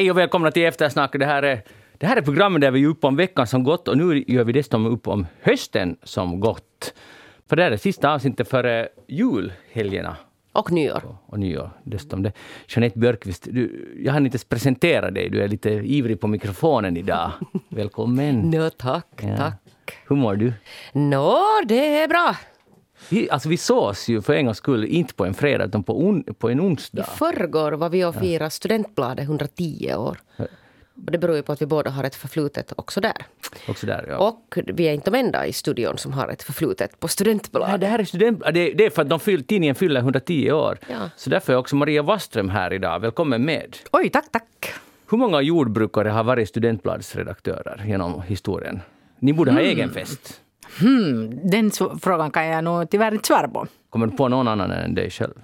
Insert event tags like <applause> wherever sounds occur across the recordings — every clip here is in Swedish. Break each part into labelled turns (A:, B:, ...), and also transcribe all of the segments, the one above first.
A: Hej och välkomna till Eftersnack. Det här är, det här är programmet där vi är uppe om veckan som gått och nu gör vi dessutom upp om hösten som gått. För det här är sista avsnittet före julhelgerna.
B: Och nyår.
A: Och nyår dessutom. Det. Jeanette Björkqvist, du, jag hann inte ens presentera dig. Du är lite ivrig på mikrofonen idag. <laughs> Välkommen.
B: Nå, tack,
A: Ja.
B: tack.
A: Hur mår du?
B: Nå, det är bra.
A: Vi, alltså vi sågs ju för en gångs skull inte på en fredag utan på, on, på en
B: I
A: onsdag.
B: förrgår var vi och firade Studentbladet 110 år. Och det beror ju på att vi båda har ett förflutet också där.
A: Också där, ja.
B: Och vi är inte de enda i studion som har ett förflutet på
A: Ja,
B: Studentbladet.
A: det här är student... Det, det är för att de fyll, tidningen fyller 110 år.
B: Ja.
A: Så därför är också Maria Wasström här idag. Välkommen med.
C: Oj, tack, tack.
A: Hur många jordbrukare har varit Studentbladets redaktörer genom historien? Ni borde ha egen fest.
C: Hmm, den frågan kan jag nog tyvärr inte svara på.
A: Kommer du på någon annan än dig själv?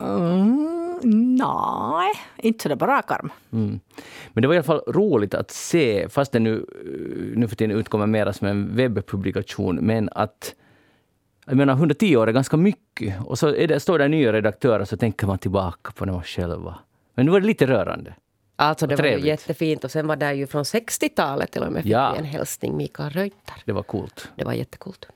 C: Mm, nej, inte sådär på rak arm.
A: Mm. Men det var i alla fall roligt att se, fast det nu, eh, nu för tiden utkommer mera som en webbpublikation, men att jag menar, 110 år är ganska mycket. Och så det, står det nya redaktörer så tänker man tillbaka på när man själv var. Men nu var det lite rörande.
B: Alltså det var ju jättefint. Och sen var det ju från 60-talet till och med fick
A: Ja.
B: vi en hälsning, Mikael Reuter.
A: Det var coolt.
B: Det var jättekult.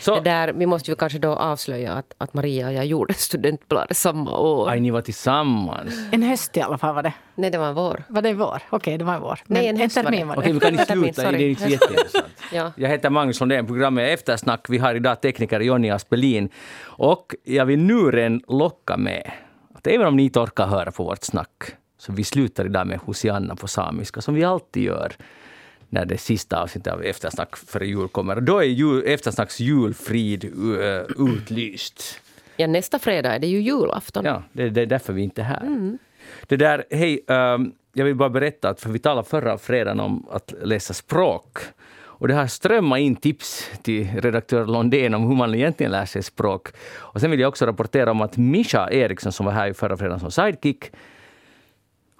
A: Så,
B: Det där, vi måste ju kanske då avslöja att, att Maria och jag gjorde Studentbladet samma år.
A: aj, ni var tillsammans.
C: En höst i alla fall var det.
B: Nej, det var en vår.
C: Var det en vår? Okej, det var en vår.
B: Nej, en höst var
C: termin var det.
A: Okej, men kan ni
B: Termin,
A: sluta? Det är
B: sorry.
A: inte jätteintressant. <laughs>
B: Ja.
A: Jag heter Magnus Lundén, programmet är Eftersnack. Vi har idag tekniker Jonny Aspelin. Och jag vill nu redan locka med att även om ni inte orkar höra på vårt snack, så vi slutar idag med Hosianna på samiska, som vi alltid gör när det sista avsnittet av Eftersnack före jul kommer. Då är jul, Eftersnacks julfrid uh, utlyst.
B: Ja, nästa fredag är det ju julafton.
A: Ja, det, det är därför vi inte är här. Det där, hej, ehm, jag vill bara berätta att för vi talade förra fredagen om att läsa språk. Och det har strömmat in tips till redaktör Londén om hur man egentligen lär sig språk. Och sen vill jag också rapportera om att Mischa Eriksson som var här förra fredagen som sidekick,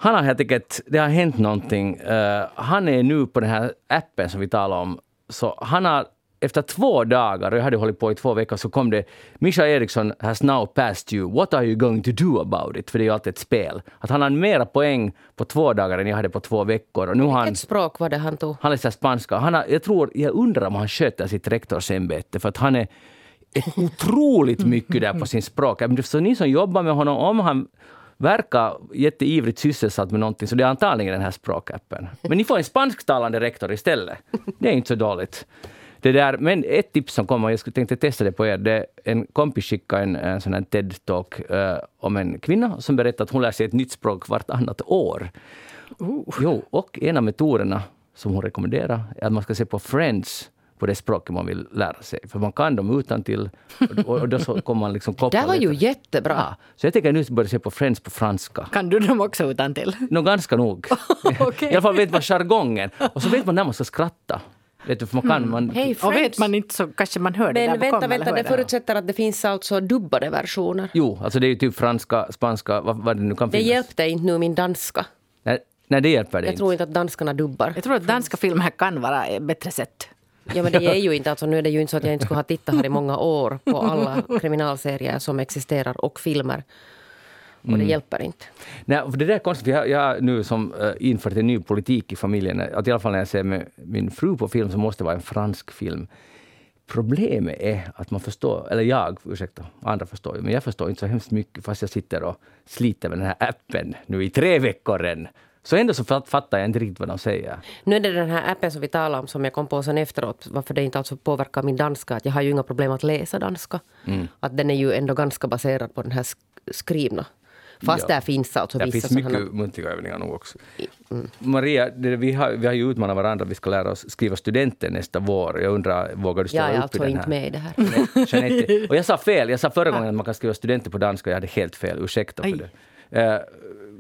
A: han har helt enkelt, det har hänt någonting. Eh, han är nu på den här appen som vi talade om. Så han har efter två dagar, och jag hade hållit på i två veckor, så kom det Mischa Eriksson has now passed you. What are you going to do about it? För det är ju alltid ett spel. Att han har mera poäng på två dagar än jag hade på två veckor. Och nu har han,
B: Vilket språk var det han tog?
A: han läser spanska. Han har, jag, tror, jag undrar om han sköter sitt rektorsämbete, för att han är otroligt mycket där på sin språk. Så ni som jobbar med honom, om han verkar jätteivrigt sysselsatt med någonting, så det är antagligen den här språkappen. Men ni får en spansktalande rektor istället. Det är inte så dåligt. Det där, men ett tips som kommer, jag skulle tänkte testa det på er, det är en kompis skickade en, en sån här TED-talk eh, om en kvinna som berättar att hon lär sig ett nytt språk vartannat år. Jo, och en av metoderna som hon rekommenderar är att man ska se på Friends på det språket man vill lära sig. För man kan dem utan till och, och då så kommer man liksom koppla <laughs>
B: Det var ju
A: lite.
B: jättebra.
A: Ja, så jag tänker nu börja se på Friends på franska.
C: Kan du dem också utan till? <laughs>
A: Nå, ganska nog. <laughs>
C: Okej.
A: I alla fall vet man jargongen. Och så vet man när man ska skratta. Vet du, för man kan... Man,
B: Hej
C: Och vet man inte så kanske man hör det där
B: Men vänta,
C: bakom,
B: vänta,
C: hur
B: det förutsätter att det finns alltså dubbade versioner.
A: Jo, alltså det är ju typ franska, spanska, vad, vad det nu kan
B: Det
A: finnas.
B: hjälpte inte nu min danska.
A: Nej, nej, det hjälper det
B: Jag
A: inte.
B: tror inte att danskarna dubbar.
C: Jag tror att danska filmer kan vara ett bättre sätt.
B: Ja, men det är ju inte, alltså, nu är det ju inte så att jag inte skulle ha tittat här i många år på alla kriminalserier som existerar och filmer. Och
A: Mm.
B: det hjälper inte.
A: Nej, det där är konstigt, jag, jag har nu som uh, infört en ny politik i familjen. Att I alla fall när jag ser med min fru på film så måste det vara en fransk film. Problemet är att man förstår, eller jag, ursäkta, andra förstår ju, men jag förstår inte så hemskt mycket fast jag sitter och sliter med den här appen nu i tre veckor än. Så ändå så fatt- fattar jag inte riktigt vad de säger.
B: Nu är det den här appen som vi talar om som jag kom på sen efteråt varför det inte alltså påverkar min danska. Att jag har ju inga problem att läsa danska.
A: Mm.
B: Att den är ju ändå ganska baserad på den här sk- skrivna. Fast
A: Ja.
B: där finns alltså
A: Det
B: vissa
A: finns mycket
B: sådana...
A: muntliga övningar nog också. Maria, det, vi, har, vi har ju utmanat varandra, vi ska lära oss skriva studenten nästa vår. Jag undrar, vågar du ställa
B: Jag är
A: upp
B: alltså
A: i den
B: inte
A: här?
B: med i det här.
A: Nej, Jeanette. <laughs> Och jag sa fel. Jag sa förra gången att man kan skriva studenter på danska. Jag hade helt fel. Ursäkta för
C: Aj.
A: det. Eh,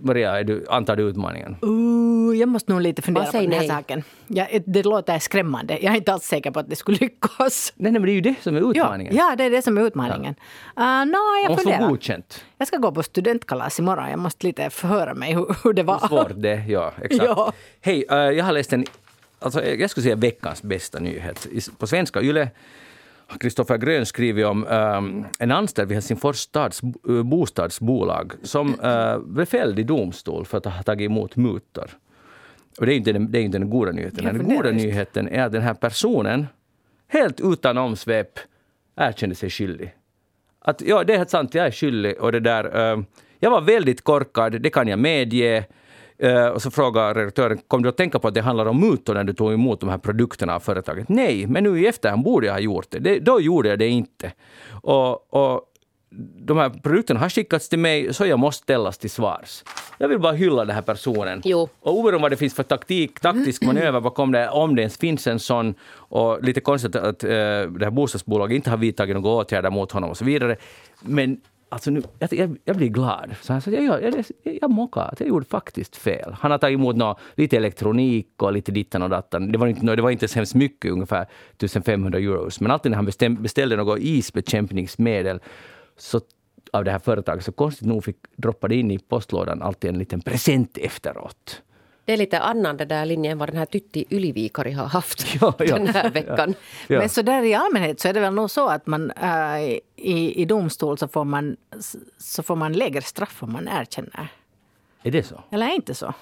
A: Maria, är du, antar du utmaningen?
C: Uh, jag måste nog lite fundera på den här
B: nej.
C: saken. Ja, det låter skrämmande. Jag är inte alls säker på att det skulle lyckas.
A: Nej, nej, men det är ju det som är
C: Ja,
A: utmaningen.
C: ja, det är det som är utmaningen. Uh, no,
A: Man
C: jag
A: måste få
C: funderar.
A: godkänt.
C: Jag ska gå på studentkalas imorgon. Jag måste lite förhöra mig hur, hur det var.
A: Hur svårt det. Ja, exakt.
C: Ja.
A: Hej, eh, jag har läst en, alltså, jag skulle säga veckans bästa nyhet. På svenska Yle Kristoffer Grön skrivit om um, en anställd vid Helsingfors stads uh, bostadsbolag som uh, blev fälld i domstol för att ha tagit emot mutor. Och det är inte den, det är inte den goda nyheten. Den goda nyheten är att den här personen helt utan omsvep erkände sig skyldig. Att ja, det är helt sant, jag är skyldig och det där uh, jag var väldigt korkad, det kan jag medge. Uh, och så frågar redaktören, kom du att tänka på att det handlar om mutor när du tog emot de här produkterna av företaget? Nej, men nu i efterhand borde jag ha gjort det. det då gjorde jag det inte. Och, och de här produkterna har skickats till mig så jag måste ställas till svars. Jag vill bara hylla den här personen.
B: Jo.
A: Och oberoende vad det finns för taktik, taktisk manöver bakom det, om det ens finns en sån, och lite konstigt att äh, det här bostadsbolaget inte har vidtagit några åtgärder mot honom och så vidare. Men Alltså nu, jag, jag, jag blir glad. Så han sa, jag, jag, jag, jag mockade, alltså jag gjorde faktiskt fel. Han har tagit emot nå, lite elektronik och lite dittan och dattan. Det var inte, det var inte så hemskt mycket, ungefär 1500 euro. Men alltid när han bestäm, beställde något isbekämpningsmedel så, av det här företaget, så konstigt nog fick droppa det in i postlådan alltid en liten present efteråt.
B: Det är lite annan det där linjen vad den här Tytti Ylivikari har haft <laughs> ja, ja, den här veckan. <laughs>
C: Ja, Men så där i allmänhet så är det väl nog så att man äh, i, i domstol så får man, så får man lägre straff om man erkänner.
A: Är det så?
C: Eller är inte så?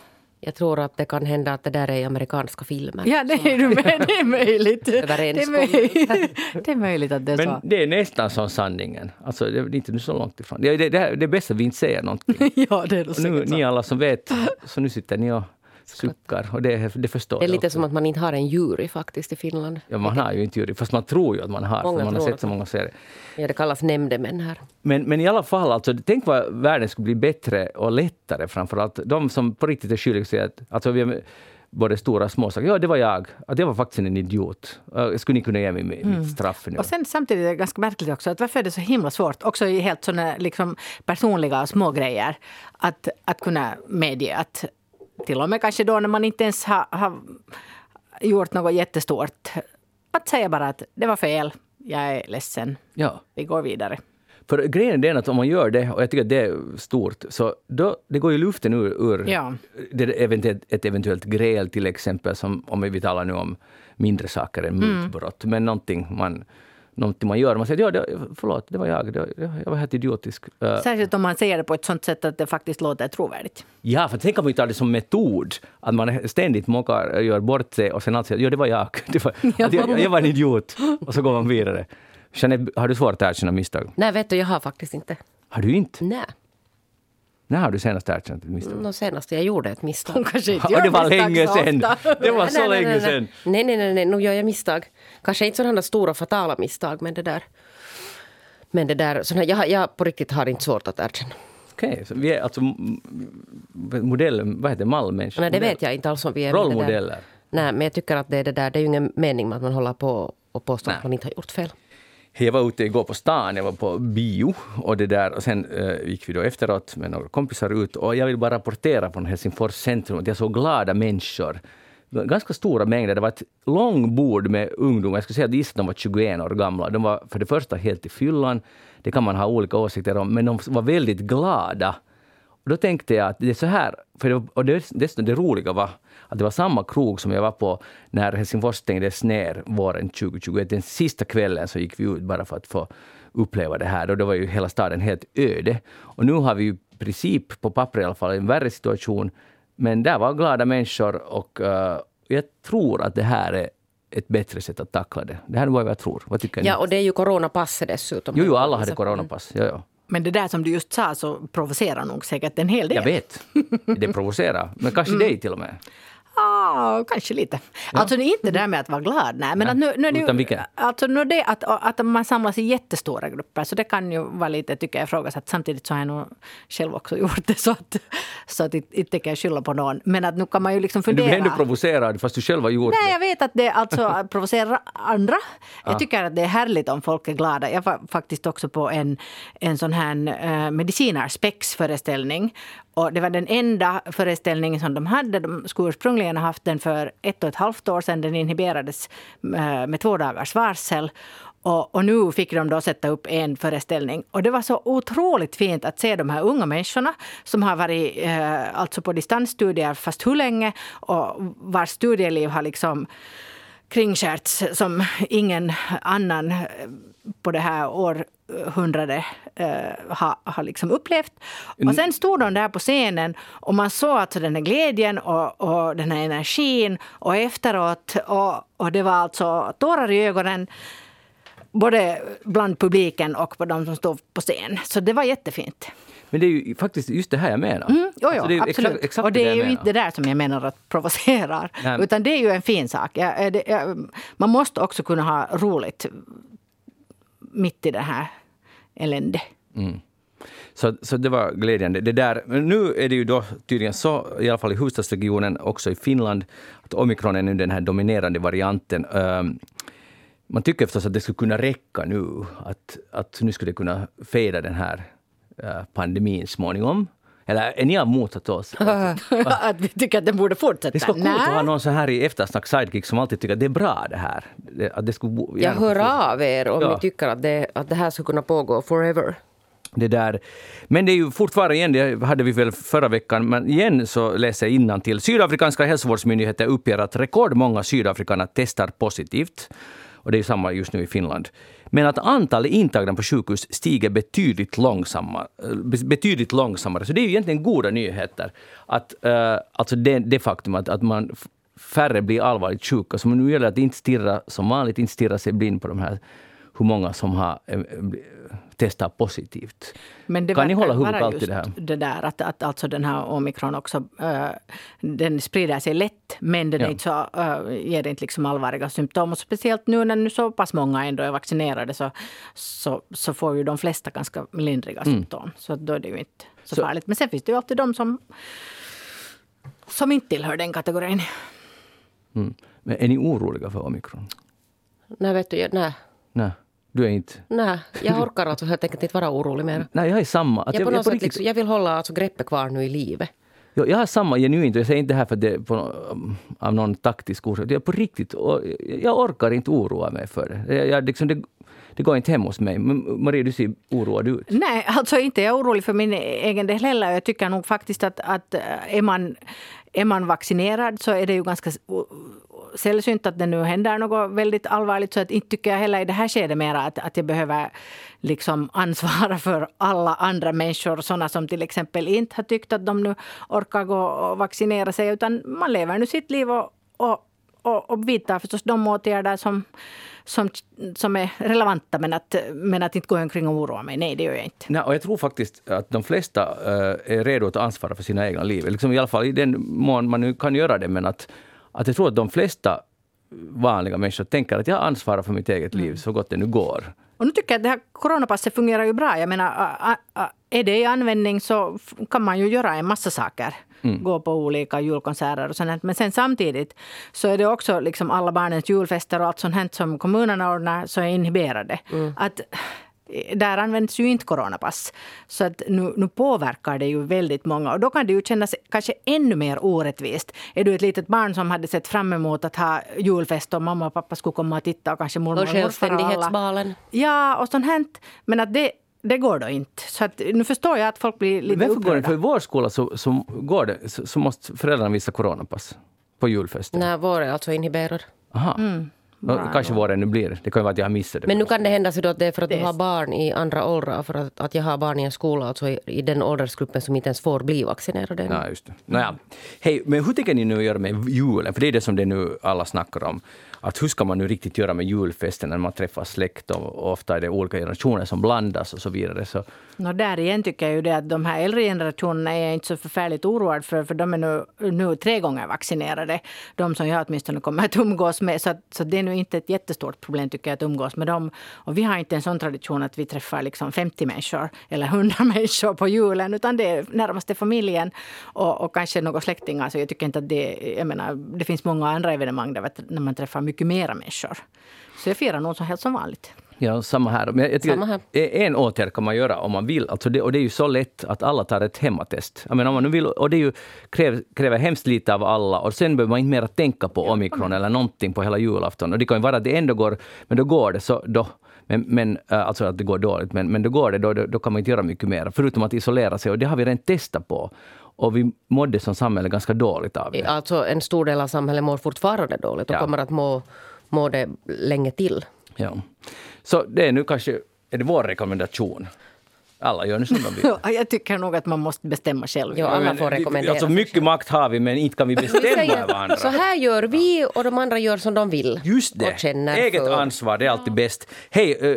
B: Jag tror att det kan hända att det där är i amerikanska filmer.
C: Ja, det är, det är möjligt. <laughs> det, är möjligt. det är möjligt att det är
A: Men
C: så.
A: det är nästan som sanningen. Alltså, det är inte så långt ifrån. Det, det, det, det är bäst att vi inte säger någonting.
C: ja, det är
A: nu, Ni alla som vet, så nu sitter ni och suckar. Och det, det förstår
B: Det är lite också. som att man inte har en jury faktiskt i Finland.
A: Ja, man har ju inte jury, fast man tror ju att man har, många för man har sett så många serier.
B: Ja, det kallas nämndemän här.
A: Men, men i alla fall, alltså, tänk vad världen skulle bli bättre och lättare framförallt. De som på riktigt är skyldiga säger att alltså, vi har, både stora och små saker. Ja, det var jag. Att jag var faktiskt en idiot. Skulle ni kunna ge mig mitt mm. straff nu?
C: Och sen samtidigt är det ganska märkligt också att varför är det så himla svårt, också i helt sådana liksom personliga små grejer, att, att kunna medge att till och med kanske då när man inte ens har, har gjort något jättestort. Att säga bara att det var fel, jag är ledsen,
A: ja.
C: vi går vidare.
A: För grejen är den att om man gör det, och jag tycker att det är stort, så då, det går ju luften ur, ur
C: ja.
A: det eventuellt, ett eventuellt gräl till exempel, som om vi talar nu om mindre saker än mm. mutbrott, mm. men någonting man någonting man gör. Man säger ja, det, förlåt, det var jag. Det, jag var helt idiotisk.
C: Särskilt om man säger det på ett sånt sätt att det faktiskt låter trovärdigt.
A: Ja, för tänk om vi tar det som metod. Att man ständigt mockar, gör bort sig och sen alltid säger ja, det var jag. <laughs> Det var, <laughs> ja. jag, jag var en idiot. Och så går man vidare. Jeanette, har du svårt att erkänna misstag?
B: Nej, vet du, jag har faktiskt inte.
A: Har du inte?
B: Nej.
A: När har du senast erkänt ett misstag?
B: No, senast jag gjorde ett misstag. Hon
C: kanske inte
A: gör det var länge sen. Det var så nej, länge
B: nej,
A: sen.
B: Nej, nej, nej, nej, nu gör jag misstag. Kanske inte sådana stora fatala misstag, men det där... Men det där, sådana, jag, jag på riktigt har inte svårt att erkänna.
A: Okej, okay, vi är alltså modellen, vad heter mallmänniskor?
B: Nej, det vet jag inte alls om vi är.
A: Rollmodeller?
B: Nej, men jag tycker att det är det där, det är ju ingen mening med att man håller på och påstår att man inte har gjort fel.
A: Jag var ute igår på stan, jag var på bio och, det där, och sen uh, gick vi då efteråt med några kompisar ut och jag vill bara rapportera från Helsingfors centrum att jag såg glada människor. Ganska stora mängder. Det var ett långbord med ungdomar. Jag skulle säga att de var 21 år gamla. De var för det första helt i fyllan. Det kan man ha olika åsikter om, men de var väldigt glada. Och då tänkte jag att det är så här, för det, och det, det, det roliga var att det var samma krog som jag var på när Helsingfors stängdes ner våren 2021. Den sista kvällen så gick vi ut bara för att få uppleva det här. Och då var ju hela staden helt öde. Och nu har vi ju i princip, på papper i alla fall, en värre situation. Men där var glada människor och uh, jag tror att det här är ett bättre sätt att tackla det. Det här är vad jag tror. Vad tycker
B: ni? Ja, och det är ju coronapasset dessutom.
A: Jo, jo alla hade coronapass. Ja, ja.
C: Men det där som du just sa så provocerar nog säkert en hel del.
A: Jag vet. <laughs> Det provocerar. Men kanske mm. dig till och med.
C: Ja, kanske lite. Ja. Alltså det är inte det där med att vara glad. Nej, men nej. Att nu, nu, Utan vilken? Alltså nu det att, att man samlas i jättestora grupper. Så det kan ju vara lite, tycker jag, ifrågasatt. Samtidigt så har jag nog själv också gjort det. Så att, så att inte kan jag skylla på någon. Men att nu kan man ju liksom fundera.
A: Men du blir ändå provocerad fast du själv har gjort
C: nej, det. Nej, jag vet att det alltså <laughs> provocerar andra. Jag tycker att det är härligt om folk är glada. Jag var faktiskt också på en, en sån här uh, medicinarspex-föreställning. Och det var den enda föreställningen som de hade. De skulle ursprungligen ha haft den för ett och ett halvt år sedan. Den inhiberades eh, med två dagars varsel. Och, och, nu fick de då sätta upp en föreställning. Och det var så otroligt fint att se de här unga människorna som har varit eh, alltså på distansstudier fast hur länge och vars studieliv har liksom kringskärts som ingen annan eh, på det här århundradet uh, har, har liksom upplevt. Och sen stod de där på scenen och man såg alltså den här glädjen och, och den här energin och efteråt och, och det var alltså tårar i ögonen både bland publiken och på de som stod på scen. Så det var jättefint.
A: Men det är ju faktiskt just det här jag menar.
C: Mm, jo, jo,
A: Alltså, det är
C: absolut.
A: exakt- exakt
C: och det är ju inte det där som jag menar att provocerar.
A: Nej.
C: Utan det är ju en fin sak. Eh, det, man måste också kunna ha roligt mitt i det här eländet. Mm.
A: Så, så det var glädjande. Det där, men nu är det ju då tydligen så, i alla fall i huvudstadsregionen, också i Finland, att omikron är nu den här dominerande varianten. Um, man tycker förstås att det skulle kunna räcka nu, att, att nu skulle det kunna fejda den här uh, pandemin småningom. Eller är ni av motsatt oss? <laughs>
C: att vi tycker att det borde fortsätta.
A: Det skulle vara coolt att ha någon så här i eftersnack sidekick som alltid tycker att det är bra det här. Det, att det skulle
B: Jag
A: få
B: hör av er om
A: Ja.
B: ni tycker att det, att det här skulle kunna pågå forever.
A: Det där. Men det är ju fortfarande igen, det hade vi väl förra veckan, men igen så läser jag innan till. Sydafrikanska hälsovårdsmyndigheter uppger att rekordmånga sydafrikaner testar positivt. Och det är samma just nu i Finland. Men att antalet intagna på sjukhus stiger betydligt långsammare. Eh, betydligt långsammare. Så det är ju egentligen goda nyheter. Att, uh, alltså det, det faktum att, att man färre blir allvarligt sjuka. Så nu gäller det att inte stirra som vanligt, inte stirra sig blind på de här hur många som har eh, testat positivt.
C: Men det
A: kan ni hålla huvudet kallt i det här?
C: Det där att, att alltså den här omikron också, eh, den sprider sig lätt men den är
A: Ja.
C: inte så, eh, ger inte liksom allvarliga symptom. Och speciellt nu när nu så pass många ändå är vaccinerade så, så, så får ju de flesta ganska lindriga symptom. Så då är det ju inte så,
A: Så-
C: farligt. Men sen finns det ju alltid de som, som inte tillhör den kategorin.
A: Mm. Men är ni oroliga för omikron?
B: Nej, vet du, jag- nej.
A: Nej, du är inte.
B: Nej, jag orkar alltså helt enkelt inte vara orolig mer.
A: Nej, jag är samma. Att
B: Jag, på
A: jag, på
B: sätt
A: riktigt,
B: liksom, jag vill hålla alltså greppet kvar nu i livet.
A: jag, jag har samma genuint, jag säger inte det här för att det är på, av någon taktisk orsak. Jag på riktigt, och jag orkar inte oroa mig för det. Jag, jag, liksom, det. Det går inte hem hos mig. Maria, du ser oroad ut.
C: Nej, alltså inte är jag orolig för min egen del heller. Jag tycker nog faktiskt att, att är, man, är man vaccinerad så är det ju ganska sällsynt att det nu händer något väldigt allvarligt. Så att inte tycker jag heller i det här skedet mera att, att jag behöver liksom ansvara <laughs> för alla andra människor. Sådana som till exempel inte har tyckt att de nu orkar gå och vaccinera sig. Utan man lever nu sitt liv och, och och, och vidtar förstås de åtgärder som, som, som är relevanta. Men att, men att inte gå omkring och oroa mig, nej det gör jag inte.
A: Nej, och jag tror faktiskt att de flesta eh, är redo att ansvara för sina egna liv. Liksom I alla fall i den mån man nu kan göra det. Men att, att jag tror att de flesta vanliga människor tänker att jag ansvarar för mitt eget liv så gott det nu går.
C: Och nu tycker jag att det här coronapasset fungerar ju bra. Jag menar, är det i användning så kan man ju göra en massa saker. Gå på olika julkonserter och sånt. Men sen samtidigt så är det också liksom alla barnens julfester och allt sånt här som kommunerna ordnar så är inhiberade. Att, eh, där används ju inte coronapass. Så att nu, nu påverkar det ju väldigt många. Och då kan det ju kännas kanske ännu mer orättvist. Är du ett litet barn som hade sett fram emot att ha julfest och mamma och pappa skulle komma och titta och kanske mormor
B: Och
C: morfar och alla.
B: självständighetsbalen.
C: Ja, och sånt hänt. Men att det, det går då inte. Så att, nu förstår jag att folk blir lite
A: Varför går det?
C: upprörda.
A: För i vår skola så, så, går det, så, så måste föräldrarna visa coronapass på julfesten.
B: När vår är alltså inhiberad.
A: Aha.
C: Mm.
A: Och Kanske vår ännu blir. Det kan ju vara att jag har missat det.
B: Men nu kan det hända så att det är för att du har barn i andra åldrar. För att, att jag har barn i en skola alltså i, i den åldersgruppen som inte ens får bli vaccinerade.
A: Ja, just det. Nåja. Hej, men hur tänker ni nu göra med julen? För det är det som det nu alla snackar om. Att hur ska man nu riktigt göra med julfesten när man träffar släkt och, och ofta är det olika generationer som blandas och så vidare. Så,
C: No, där igen tycker jag ju det att de här äldre generationerna är jag inte så förfärligt oroad för, för de är nu, nu tre gånger vaccinerade. De som jag åtminstone kommer att umgås med. Så, så det är nu inte ett jättestort problem tycker jag att umgås med dem. Och vi har inte en sån tradition att vi träffar liksom 50 människor eller 100 <laughs> människor på julen, utan det är närmaste familjen och, och kanske några släktingar. Så jag tycker inte att det, jag menar, det finns många andra evenemang där, när man träffar mycket mera människor. Så jag firar nog som helt som vanligt.
A: ja, samma här. Men jag tycker
B: Samma här.
A: En åtgärd kan man göra om man vill. Alltså det, och det är ju så lätt att alla tar ett hemmatest. Jag menar, om man nu vill, och det är ju, kräver, kräver hemskt lite av alla. Och sen behöver man inte mer tänka på omikron eller någonting på hela julafton. Och det kan ju vara att det ändå går, men då går det så då. Men, men, äh, alltså att det går dåligt, men, men då går det, då, då, då kan man inte göra mycket mer. Förutom att isolera sig, och det har vi redan testat på. Och vi mådde som samhälle ganska dåligt av det.
B: Alltså en stor del av samhället mår fortfarande dåligt och
A: Ja.
B: kommer att må, må det länge till.
A: Ja. Så det är nu kanske är det vår rekommendation. Alla gör nu som de vill. <laughs>
C: Jag tycker nog att man måste bestämma själv.
B: Ja, alla får
A: vi-
B: rekommendera.
A: Alltså mycket makt har vi, men inte kan vi
B: Vi
A: bestämma
B: säger,
A: över andra.
B: så här gör vi och de andra gör som de vill.
A: Just det. Eget
B: för.
A: ansvar, det är alltid bäst. Hej, eh,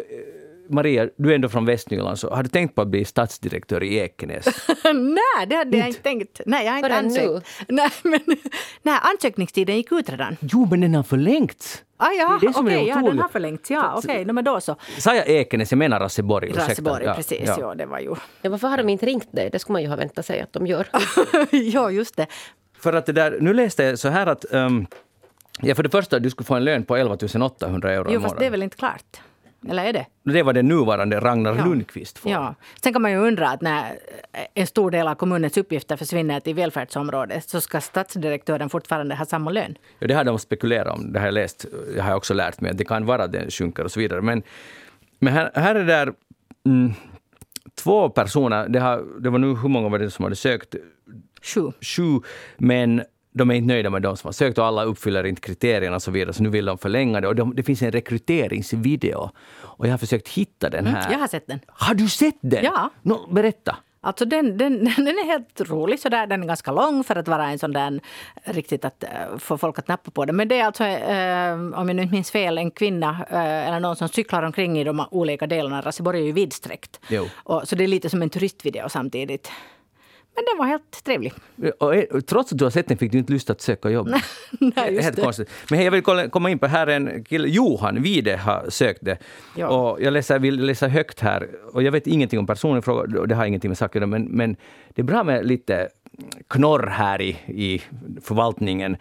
A: Maria, du är ändå från Västnyland, så har du tänkt på att bli stadsdirektör i Ekenäs? <laughs>
C: nej, det hade jag inte tänkt. Nej, jag har inte
B: Förrän nu?
C: ansökt. Nej, men <laughs> nej, ansökningstiden gick ut redan.
A: jo, men den har förlängts.
C: Ah, ja,
A: Det är det som är
C: ja, den har förlängts. Ja, okej, no, men då så.
A: Sa jag Ekenäs? Jag menar Raseborg. ursäkta.
C: Raseborg,
A: Ja,
C: precis.
A: ja.
C: Ja. det var ju...
B: Ja, varför har de inte ringt dig? Det skulle man ju ha väntat sig att de gör. <laughs>
C: ja, just det.
A: För att det där, nu läste jag så här att um, ja, för det första, du skulle få en lön på 11 800 euro i
C: Jo, fast det är
A: månaden.
C: väl inte klart? Eller är det?
A: Det var det nuvarande Ragnar
C: Ja.
A: Lundqvist får.
C: Ja. Sen kan man ju undra att när en stor del av kommunens uppgifter försvinner till välfärdsområdet så ska stadsdirektören fortfarande ha samma lön.
A: Ja, det har de spekulerat om. Det har jag läst. Det har jag också lärt mig. Det kan vara att den sjunker och så vidare. Men, men här, här är det där mm, två personer. Det, har, det var nu hur många var det som hade sökt?
C: Sju.
A: Sju. Men de är inte nöjda med de som har sökt och alla uppfyller inte kriterierna och så vidare. Så nu vill de förlänga det. Och de, det finns en rekryteringsvideo. Och jag har försökt hitta den här.
C: Jag har sett den.
A: Har du sett den?
C: Ja.
A: Nå, berätta.
C: Alltså den, den, <laughs> den är helt rolig sådär. Den är ganska lång för att vara en sån där riktigt att eh, få folk att nappa på det. Men det är alltså, eh, om jag nu inte minns fel, en kvinna eh, eller någon som cyklar omkring i de olika delarna. Raseborg är ju vidsträckt.
A: Jo.
C: Och, så det är lite som en turistvideo samtidigt. Men den var helt trevlig.
A: Och, eh, trots att du har sett den fick du inte lust att söka jobb. <laughs>
C: Nej,
A: Helt
C: det.
A: konstigt. Men jag vill komma in på, här är en kille, Johan Vide har sökt det.
C: Ja.
A: Och jag läser, vill läsa högt här. Och jag vet ingenting om personen i fråga, och det har ingenting med göra, men, men det är bra med lite knorr här i, i förvaltningen.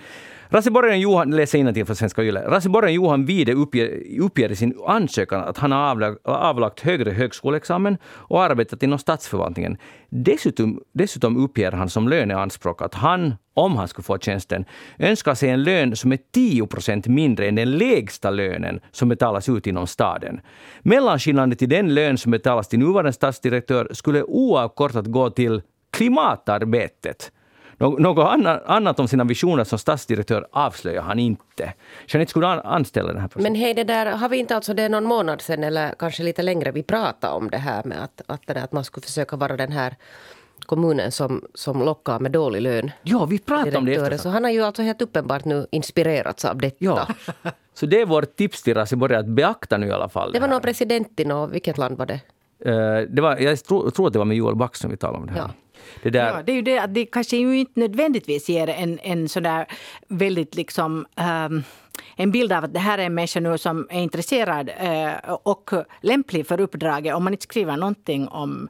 A: Raseborgaren Johan, läser innantill från Svenska Yle. Raseborgaren Johan Wide uppger, uppger i sin ansökan att han har avlagt, avlagt högre högskoleexamen och arbetat inom statsförvaltningen. Dessutom, dessutom uppger han som löneanspråk att han, om han skulle få tjänsten, önskar sig en lön som är 10 procent mindre än den lägsta lönen som betalas ut inom staden. Mellanskillnaden till den lön som betalas till nuvarande stadsdirektör skulle oavkortat gå till klimatarbetet. Nå- Något anna- annat om sina visioner som stadsdirektör avslöjar han inte. Jeanette, skulle anställa den här personen?
B: Men hej, det där, har vi inte alltså det någon månad sedan eller kanske lite längre vi pratade om det här med att, att, det där, att man skulle försöka vara den här kommunen som, som lockar med dålig lön.
A: Ja, vi pratade om det
B: direktörer. Så han har ju alltså helt uppenbart nu inspirerats av detta.
A: Ja. Så det är vårt tips till Raseborg att beakta nu i alla fall.
B: Det var
A: här.
B: någon president i något, vilket land var det?
A: Eh, det var, jag tror, tror att det var med Joel Backström vi talade om det här.
B: Ja.
A: Det där,
C: Ja, det är ju det att det kanske ju inte nödvändigtvis ger en, en sådär väldigt liksom ehm, en bild av att det här är en människa nu som är intresserad eh, och lämplig för uppdraget om man inte skriver någonting om,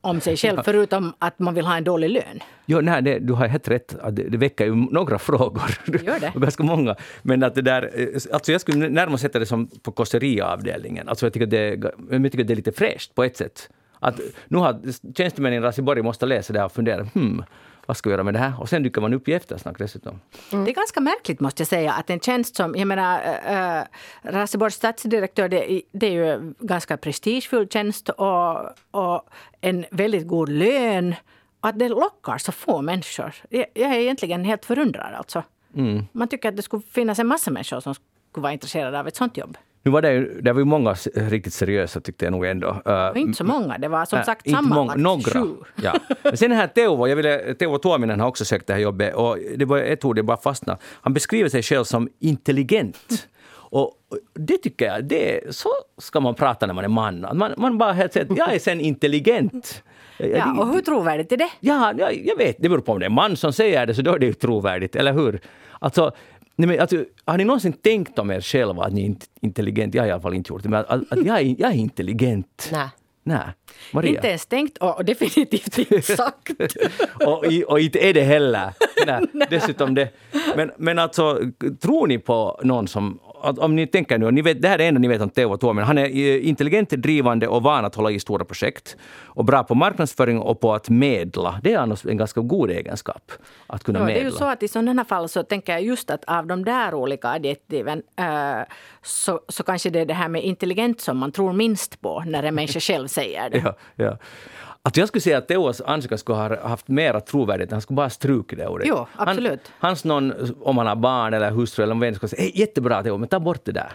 C: om sig själv förutom att man vill ha en dålig lön.
A: Jo, nej, det, du har helt rätt. Det, det väcker ju några <laughs> frågor.
C: Gör det?
A: Ganska många. Men att det där, eh, alltså jag skulle närmast sätta det som på kosseriavdelningen. Alltså jag, tycker det, jag tycker det är lite fräscht på ett sätt. Att nu har tjänstemännen i Raseborg måste läsa det här och fundera, hmm, vad ska vi göra med det här? Och sen dyker man upp i eftersnack dessutom.
C: Det är ganska märkligt måste jag säga att en tjänst som, jag menar, äh, Raseborgs stadsdirektör, det, det är ju en ganska prestigefull tjänst och, och en väldigt god lön. Att det lockar så få människor. Jag, jag är egentligen helt förundrad alltså. Man tycker att det skulle finnas en massa människor som skulle vara intresserade av ett sånt jobb.
A: Nu var det, ju- det var ju många riktigt seriösa tyckte jag nog ändå. Uh,
C: Och inte så många, det var som
A: Nej,
C: sagt
A: många,
C: sammanlagt
A: några.
C: sju. <laughs>
A: Ja. Men sen den här Teuvo, jag ville, Teuvo Tuominen har också sökt det här jobbet och det var ett ord jag bara fastnade. Han beskriver sig själv som intelligent. Och det tycker jag, det, så ska man prata när man är man. Man, man bara helt säger jag är sen intelligent.
C: Ja, och hur trovärdigt är det?
A: Ja, ja, jag vet, det beror på om det är en man som säger det, så då är det ju trovärdigt, eller hur? Alltså, nej men, alltså, har ni någonsin tänkt om er själva att ni är inte intelligent? Jag har i alla fall inte gjort det, men att, att jag, är, jag är intelligent.
B: Nej.
A: Nej. Maria?
C: Inte ens tänkt och definitivt inte <laughs> sagt.
A: och, i- och inte är det heller. Nej, <laughs> dessutom det. Men, men alltså, tror ni på någon som... Om ni tänker nu, ni vet, det här är det enda ni vet om Teuvo Tuominen. Han är eh, intelligent, drivande och van att hålla i stora projekt. Och bra på marknadsföring och på att medla. Det är annars en ganska god egenskap. Att kunna
C: Ja, det är ju så att i sådana fall så tänker jag just att av de där olika adjektiven eh, så, så kanske det är det här med intelligent som man tror minst på när en människa själv säger det. <laughs>
A: Ja, ja. Alltså jag skulle säga att Teos ansökan skulle ha haft mera trovärdighet. Han skulle bara strukit det ordet.
C: Jo, absolut.
A: Han, hans någon, om han har barn eller hustru eller vem skulle säga hey, jättebra Teo, men ta bort det där.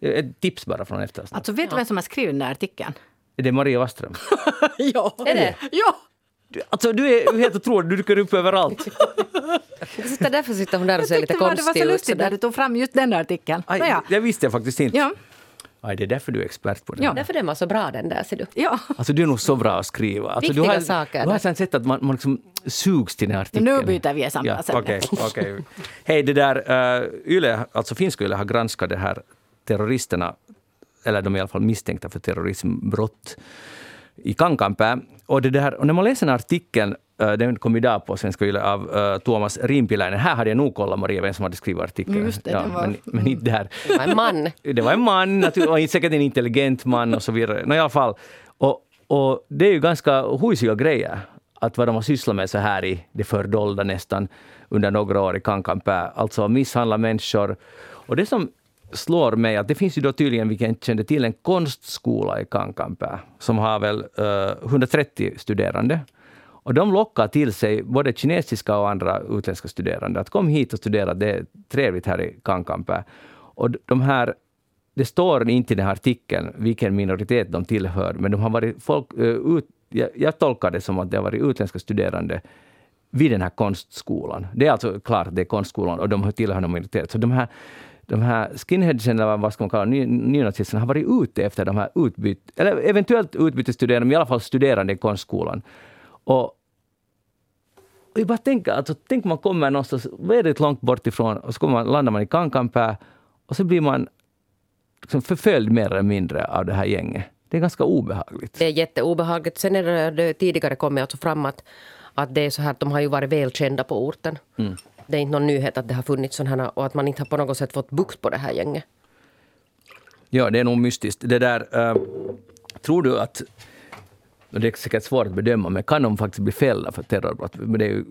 A: Ett tips bara från eftersnack.
C: Alltså vet du vem som har skrivit den där artikeln?
A: Är det Maria Waström? <laughs>
C: ja.
B: Är det?
C: Ja!
A: Du, alltså du är helt otrolig, du dyker upp överallt.
B: Så därför sitter hon där och ser
C: Jag
B: lite
C: tyckte bara det var
B: konstig
C: så
B: ut.
C: lustigt när du tog fram just den där artikeln.
A: Aj,
C: Nåja.
A: Det visste jag faktiskt inte.
C: Ja.
A: Aj, det är därför du är expert på det.
C: Ja.
B: Därför den var så bra den där, ser du.
C: Ja.
A: Alltså du är nog så bra att skriva. Alltså, du
B: Viktiga
A: har,
B: saker
A: Du har sen sett att man, man liksom sugs till den här artikeln.
C: Nu byter vi samma
A: ja,
C: sen.
A: Okej, okej. Hej, det där, uh, Yle, alltså finska Yle har granskat det här terroristerna, eller de är i alla fall misstänkta för terrorismbrott i Kankanpää. Och, det där, och när man läser den här artikeln, den kom idag på Svenska Yle av uh, Tuomas Rimpiläinen. Här hade jag nog kollat Maria vem som hade skrivit artikeln.
C: Just det, det var-
A: men, men inte där.
B: Det var en man. <laughs>
A: Det var en man, och säkert en intelligent man och så vidare. Nå, i alla fall. Och, och det är ju ganska huisiga grejer, att vad de har sysslat med så här i det fördolda nästan under några år i Kankanpää. Alltså misshandla människor. Och det som slår mig att det finns ju då tydligen, vilket jag inte kände till, en konstskola i Kankanpää som har väl eh, 130 studerande. Och de lockar till sig både kinesiska och andra utländska studerande. Att kom hit och studera, det är trevligt här i Kankanpää. Och de här, det står inte i den här artikeln vilken minoritet de tillhör, men de har varit folk, ut, jag, jag tolkar det som att det har varit utländska studerande vid den här konstskolan. Det är alltså klart att det är konstskolan och de tillhör en minoritet. Så de här, de här skinheadsen, eller vad ska man kalla ny- nynazisterna, har varit ute efter de här utbyt, eller eventuellt utbytesstuderande, men i alla fall studerande i konstskolan. Och jag bara tänker, alltså, tänk man kommer någonstans väldigt långt bort ifrån och så kommer man, landar man i Kankanpää och så blir man liksom förföljd mer eller mindre av det här gänget. Det är ganska obehagligt.
B: Det är jätteobehagligt. Sen är det, tidigare kommit alltså fram att, att det är så här att de har ju varit välkända på orten.
A: Mm.
B: Det är inte någon nyhet att det har funnits sådana här och att man inte har på något sätt fått bukt på det här gänget.
A: Ja, det är nog mystiskt. Det där, eh, tror du att, det är säkert svårt att bedöma, men kan de faktiskt bli fällda för terrorbrott? Men det är ju,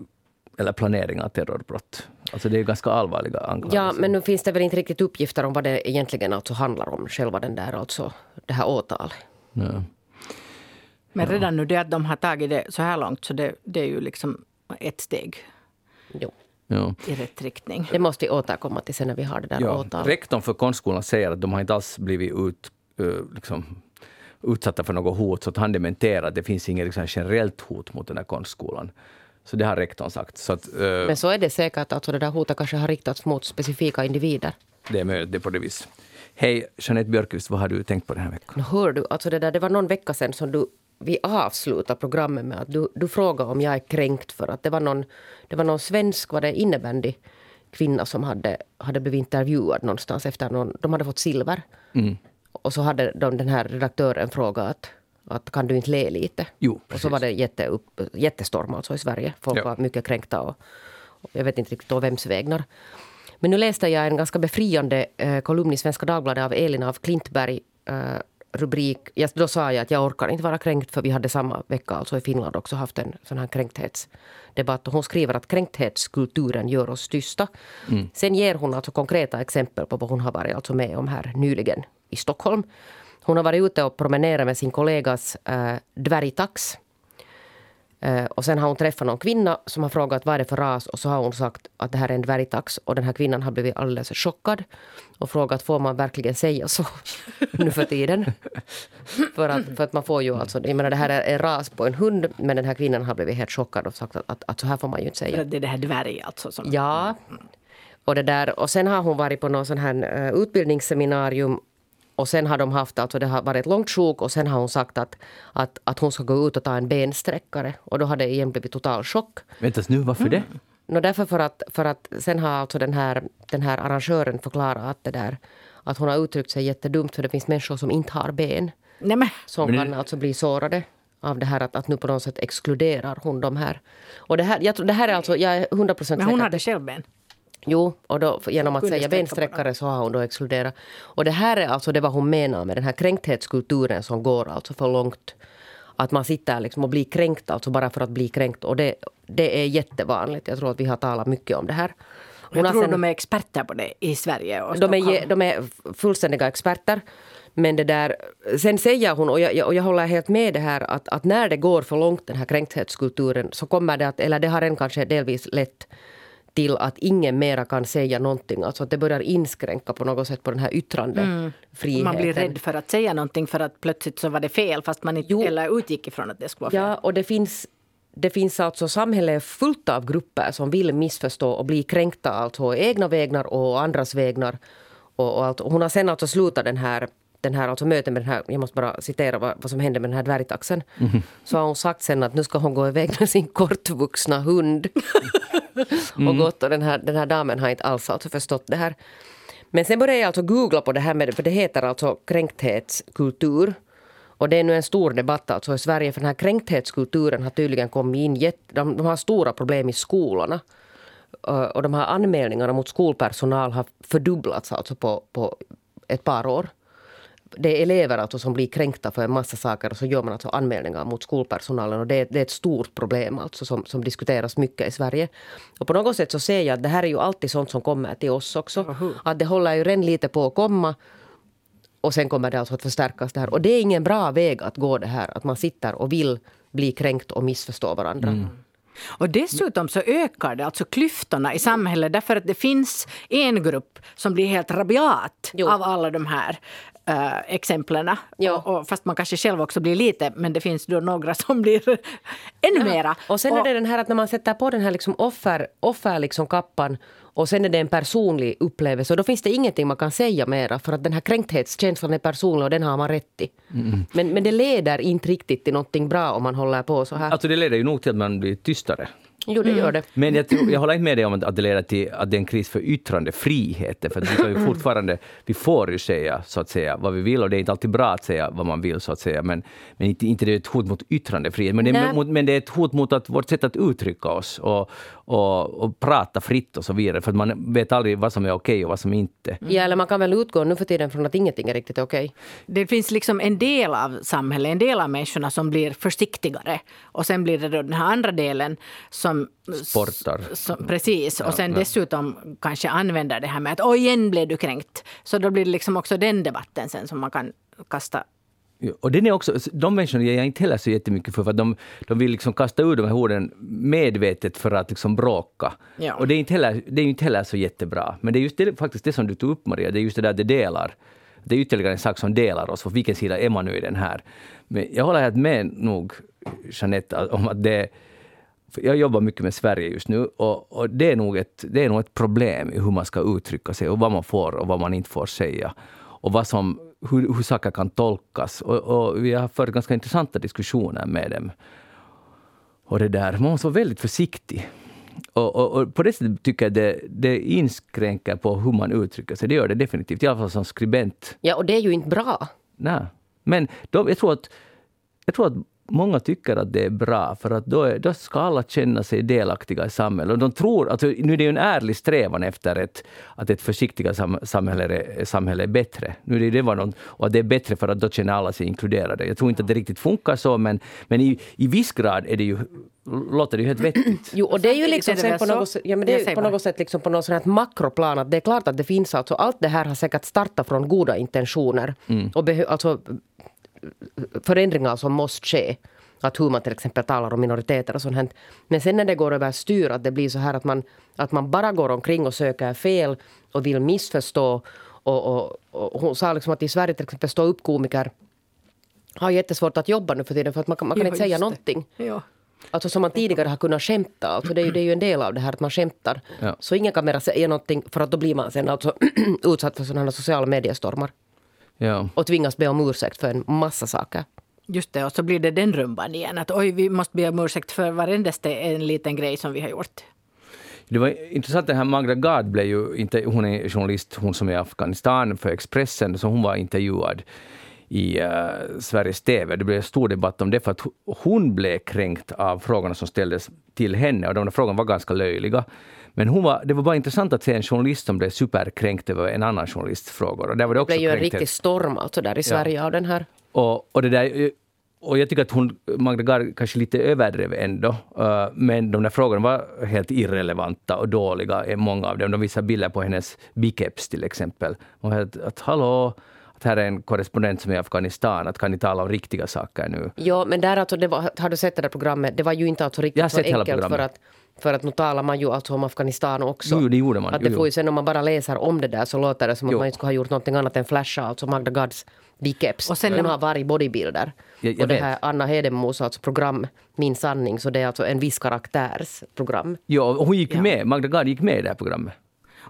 A: eller planering av terrorbrott. Alltså det är ju ganska allvarliga anklagelser.
B: Ja, men nu finns det väl inte riktigt uppgifter om vad det egentligen alltså handlar om, själva den där alltså, det här åtalet.
A: Ja.
C: Men redan nu det att de har tagit det så här långt, så det, det är ju liksom ett steg
B: Jo.
A: Ja.
C: i rätt riktning.
B: Det måste vi återkomma till sen när vi har det där
A: Ja,
B: åtalet.
A: rektorn för konstskolan säger att de har inte alls blivit ut, eh, liksom, utsatta för något hot, så att han dementerar att det finns inget liksom, generellt hot mot den här konstskolan. Så det har rektorn sagt. Så att, eh,
B: Men så är det säkert, alltså det där hotet kanske har riktats mot specifika individer.
A: det är möjligt, det är på det viset. Hej, Jeanette Björkqvist, vad har du tänkt på den här veckan?
B: Hör du, alltså det, där, det var någon vecka sedan som du, vi avslutade programmet med att du, du frågade om jag är kränkt för att det var någon, det var någon svensk var det innebandy kvinna som hade, hade blivit intervjuad någonstans efter någon, de hade fått silver.
A: Mm.
B: Och så hade de, den här redaktören frågat att, att kan du inte le lite?
A: Jo,
B: och så var det jätte upp, jättestorm alltså i Sverige. Folk
A: Ja.
B: var mycket kränkta och, och jag vet inte riktigt å vems vägnar. Men nu läste jag en ganska befriande eh, kolumn i Svenska Dagbladet av Elin af Klintberg. Eh, rubrik, ja, då sa jag att jag orkar inte vara kränkt för vi hade samma vecka alltså i Finland också haft en sån här kränkthetsdebatt. Hon skriver att kränkthetskulturen gör oss tysta. Sen ger hon alltså konkreta exempel på vad hon har varit alltså med om här nyligen i Stockholm. Hon har varit ute och promenerat med sin kollegas eh, dvärgtax. Eh, och sen har hon träffat någon kvinna som har frågat vad är det för ras och så har hon sagt att det här är en dvärgtax och den här kvinnan har blivit alldeles chockad och frågat får man verkligen säga så <laughs> nu för tiden. för, att, för att man får ju alltså, jag menar det här är en ras på en hund men den här kvinnan har blivit helt chockad och sagt att, att, att så här får man ju inte säga.
C: det är det här dvärg alltså. Som,
B: Ja. Och, det där, och sen har hon varit på någon sån här uh, utbildningsseminarium och sen har de haft, alltså det har varit ett långt sjok och sen har hon sagt att, att, att hon ska gå ut och ta en bensträckare. Och då har det igen blivit total chock.
A: Vänta nu, varför det?
B: Nå därför för att, för att sen har alltså den här, den här arrangören förklarat att det där att hon har uttryckt sig jättedumt för det finns människor som inte har ben
C: Nej, men,
B: som
A: Men det-
B: kan alltså bli sårade av det här att, att nu på något sätt exkluderar hon de här. Och det här, jag, det här är alltså, jag är 100 procent
C: men hon hade själv ben.
B: Jo, och då, genom att säga bensträckare så har hon då exkluderat. Och det här är alltså det vad hon menar med den här kränkthetskulturen som går alltså för långt. Att man sitter liksom och blir kränkt alltså bara för att bli kränkt. Och det, det är jättevanligt. Jag tror att vi har talat mycket om det här. Hon
C: Jag tror
B: sen-
C: de är experter på det i Sverige och
B: de är, de är fullständiga experter. Men det där, sen säger hon, och jag, och jag håller helt med det här, att, att när det går för långt den här kränkthetskulturen så kommer det att, eller det har redan kanske delvis lett till att ingen mera kan säga någonting. Alltså att det börjar inskränka på något sätt på den här yttrandefriheten.
C: Man blir rädd för att säga någonting för att plötsligt så var det fel fast man inte
B: Jo.
C: eller utgick ifrån att det skulle vara fel.
B: Ja, och det finns, det finns alltså samhället fullt av grupper som vill missförstå och bli kränkta alltså egna vägnar och andras vägnar. Och, och allt. Hon har sen alltså slutat den här den här alltså mötet med den här, jag måste bara citera vad, vad som hände med den här dvärgtaxen. Så har hon sagt sen att nu ska hon gå iväg med sin kortvuxna hund. och gått och den här, den här damen har inte alls alltså förstått det här. Men sen började jag alltså googla på det här med, för det heter alltså kränkthetskultur. Och det är nu en stor debatt alltså i Sverige för den här kränkthetskulturen har tydligen kommit in. jätte- De, de har stora problem i skolorna. Och de här anmälningarna mot skolpersonal har fördubblats alltså på, på ett par år. Det är elever alltså som blir kränkta för en massa saker och så gör man alltså anmälningar mot skolpersonalen. Och det, är- det är ett stort problem alltså som, som diskuteras mycket i Sverige. Och på något sätt så ser jag att det här är ju alltid sånt som kommer till oss också. Att det håller ju redan lite på att komma. Och sen kommer det alltså att förstärkas det här. Och det är ingen bra väg att gå det här. Att man sitter och vill bli kränkt och missförstå varandra.
C: Och dessutom så ökar det alltså klyftorna i samhället därför att det finns en grupp som blir helt rabiat
B: Jo.
C: av alla de här uh, exemplen.
B: Ja.
C: Och, och, fast man kanske själv också blir lite, men det finns då några <laughs> som blir ännu mera.
B: Och sen är det den här att när man sätter på den här liksom offer, offer liksom kappan och sen är det en personlig upplevelse och då finns det ingenting man kan säga mera för att den här kränkthetskänslan är personlig och den har man rätt i. Men, men det leder inte riktigt till någonting bra om man håller på så här.
A: Alltså det leder ju nog till att man blir tystare.
B: Jo, det gör det.
A: Men jag, tror, jag håller inte med dig om att att det leder till att det är en kris för yttrandefriheten. För vi, kan ju fortfarande, vi får ju säga så att säga vad vi vill och det är inte alltid bra att säga vad man vill så att säga. Men, men inte, inte det är ett hot mot yttrandefrihet. Men det, är men det är ett hot mot att vårt sätt att uttrycka oss och, och, och prata fritt och så vidare. För att man vet aldrig vad som är okej och vad som inte.
B: Ja, eller man kan väl utgå nu för tiden från att ingenting är riktigt okej.
C: Det finns liksom en del av samhället, en del av människorna som blir försiktigare. Och sen blir det då den här andra delen som...
A: Sportar.
C: Som, precis. Och sen dessutom kanske använder det här med att oj, igen blev du kränkt. Så då blir det liksom också den debatten sen som man kan kasta
A: Ja, Och den är också, de människorna ger jag inte heller så jättemycket för, för att de, de vill liksom kasta ur de här orden medvetet för att liksom bråka.
C: Ja.
A: Och det är, inte heller, det är inte heller så jättebra. Men det är just det, faktiskt det som du tog upp Maria, det är just det där det delar. Det är ytterligare en sak som delar oss, på vilken sida är man nu i den här? Men jag håller helt med nog, Jeanette, om att det jag jobbar mycket med Sverige just nu och, och det, är nog ett, det är nog ett problem i hur man ska uttrycka sig och vad man får och vad man inte får säga. Och vad som, hur, hur saker kan tolkas. Och, och vi har fört ganska intressanta diskussioner med dem. Och det där, man måste vara väldigt försiktig. Och, och, och på det sättet tycker jag det, det inskränker på hur man uttrycker sig. Det gör det definitivt, i alla fall som skribent.
B: Ja, och det är ju inte bra.
A: Nej. Men de, jag, tror att, jag tror att många tycker att det är bra, för att då, är, då ska alla känna sig delaktiga i samhället. Och de tror, alltså, nu är det ju en ärlig strävan efter ett, att ett försiktiga sam, samhälle, är- samhälle är bättre. Nu är det, det var någon, och att det är bättre för att då känner alla sig inkluderade. Jag tror inte att det riktigt funkar så, men, men i, i viss grad är det ju, låter det ju helt vettigt.
B: Jo, och det är ju liksom sen på något sätt, ja, men det är på något sätt liksom på något sånt här makroplan att det är klart att det finns alltså, allt det här har säkert startat från goda intentioner. Och behö, alltså, förändringar som måste ske. Att hur man till exempel talar om minoriteter och sånt här. Men sen när det går över styr, att det blir så här att man, att man bara går omkring och söker fel och vill missförstå. Och, och, och hon sa liksom att i Sverige till exempel stå upp komiker har jättesvårt att jobba nu för tiden för att man kan, man kan
C: Ja,
B: inte säga någonting.
C: Ja.
B: Alltså som man tidigare har kunnat skämta. Alltså det, är ju, det är ju en del av det här att man skämtar.
A: Ja.
B: Så ingen kan mera säga någonting för att då blir man sen alltså <clears throat> utsatt för sådana här sociala mediestormar.
A: Ja.
B: Och tvingas be om ursäkt för en massa saker.
C: Just det, och så blir det den rumban igen. Att oj, vi måste be om ursäkt för varendaste en liten grej som vi har gjort.
A: Det var intressant, den här Magda Gad blev ju inte, hon är journalist, hon som är i Afghanistan för Expressen, så hon var intervjuad i uh, Sveriges TV. Det blev en stor debatt om det för att ho- hon blev kränkt av frågorna som ställdes till henne och de där frågorna var ganska löjliga. Men hon var, det var bara intressant att se en journalist som blev superkränkt över en annan journalists frågor. Och där var det
B: Det
A: också
B: blev ju en riktig storm alltså där i Sverige av den här.
A: Och, och, det där, och jag tycker att hon, Magda Gard kanske lite överdrev ändå. eh, men de där frågorna var helt irrelevanta och dåliga, många av dem. De visar bilder på hennes biceps till exempel. Och att, att hallå, att här är en korrespondent som är i Afghanistan, att kan ni tala om riktiga saker nu?
B: Ja, men där alltså, det var, har du sett det där programmet? Det var ju inte alltså
A: Jag har
B: riktigt så
A: hela
B: enkelt för att, för att nu talar man ju alltså om Afghanistan också.
A: Jo, det gjorde man.
B: Att
A: Jo,
B: det
A: jo.
B: får ju sen om man bara läser om det där så låter det som
A: Jo.
B: att man inte skulle ha gjort någonting annat än flasha alltså Magda Gads biceps.
C: Och sen när-
B: har varit bodybuilder.
A: Jag- jag
B: och det
A: vet.
B: här Anna Hedenmos alltså program Min sanning, så det är alltså en viss karaktärs program.
A: Ja, och hon gick
C: Ja.
A: med, Magda Gad gick med i det här programmet.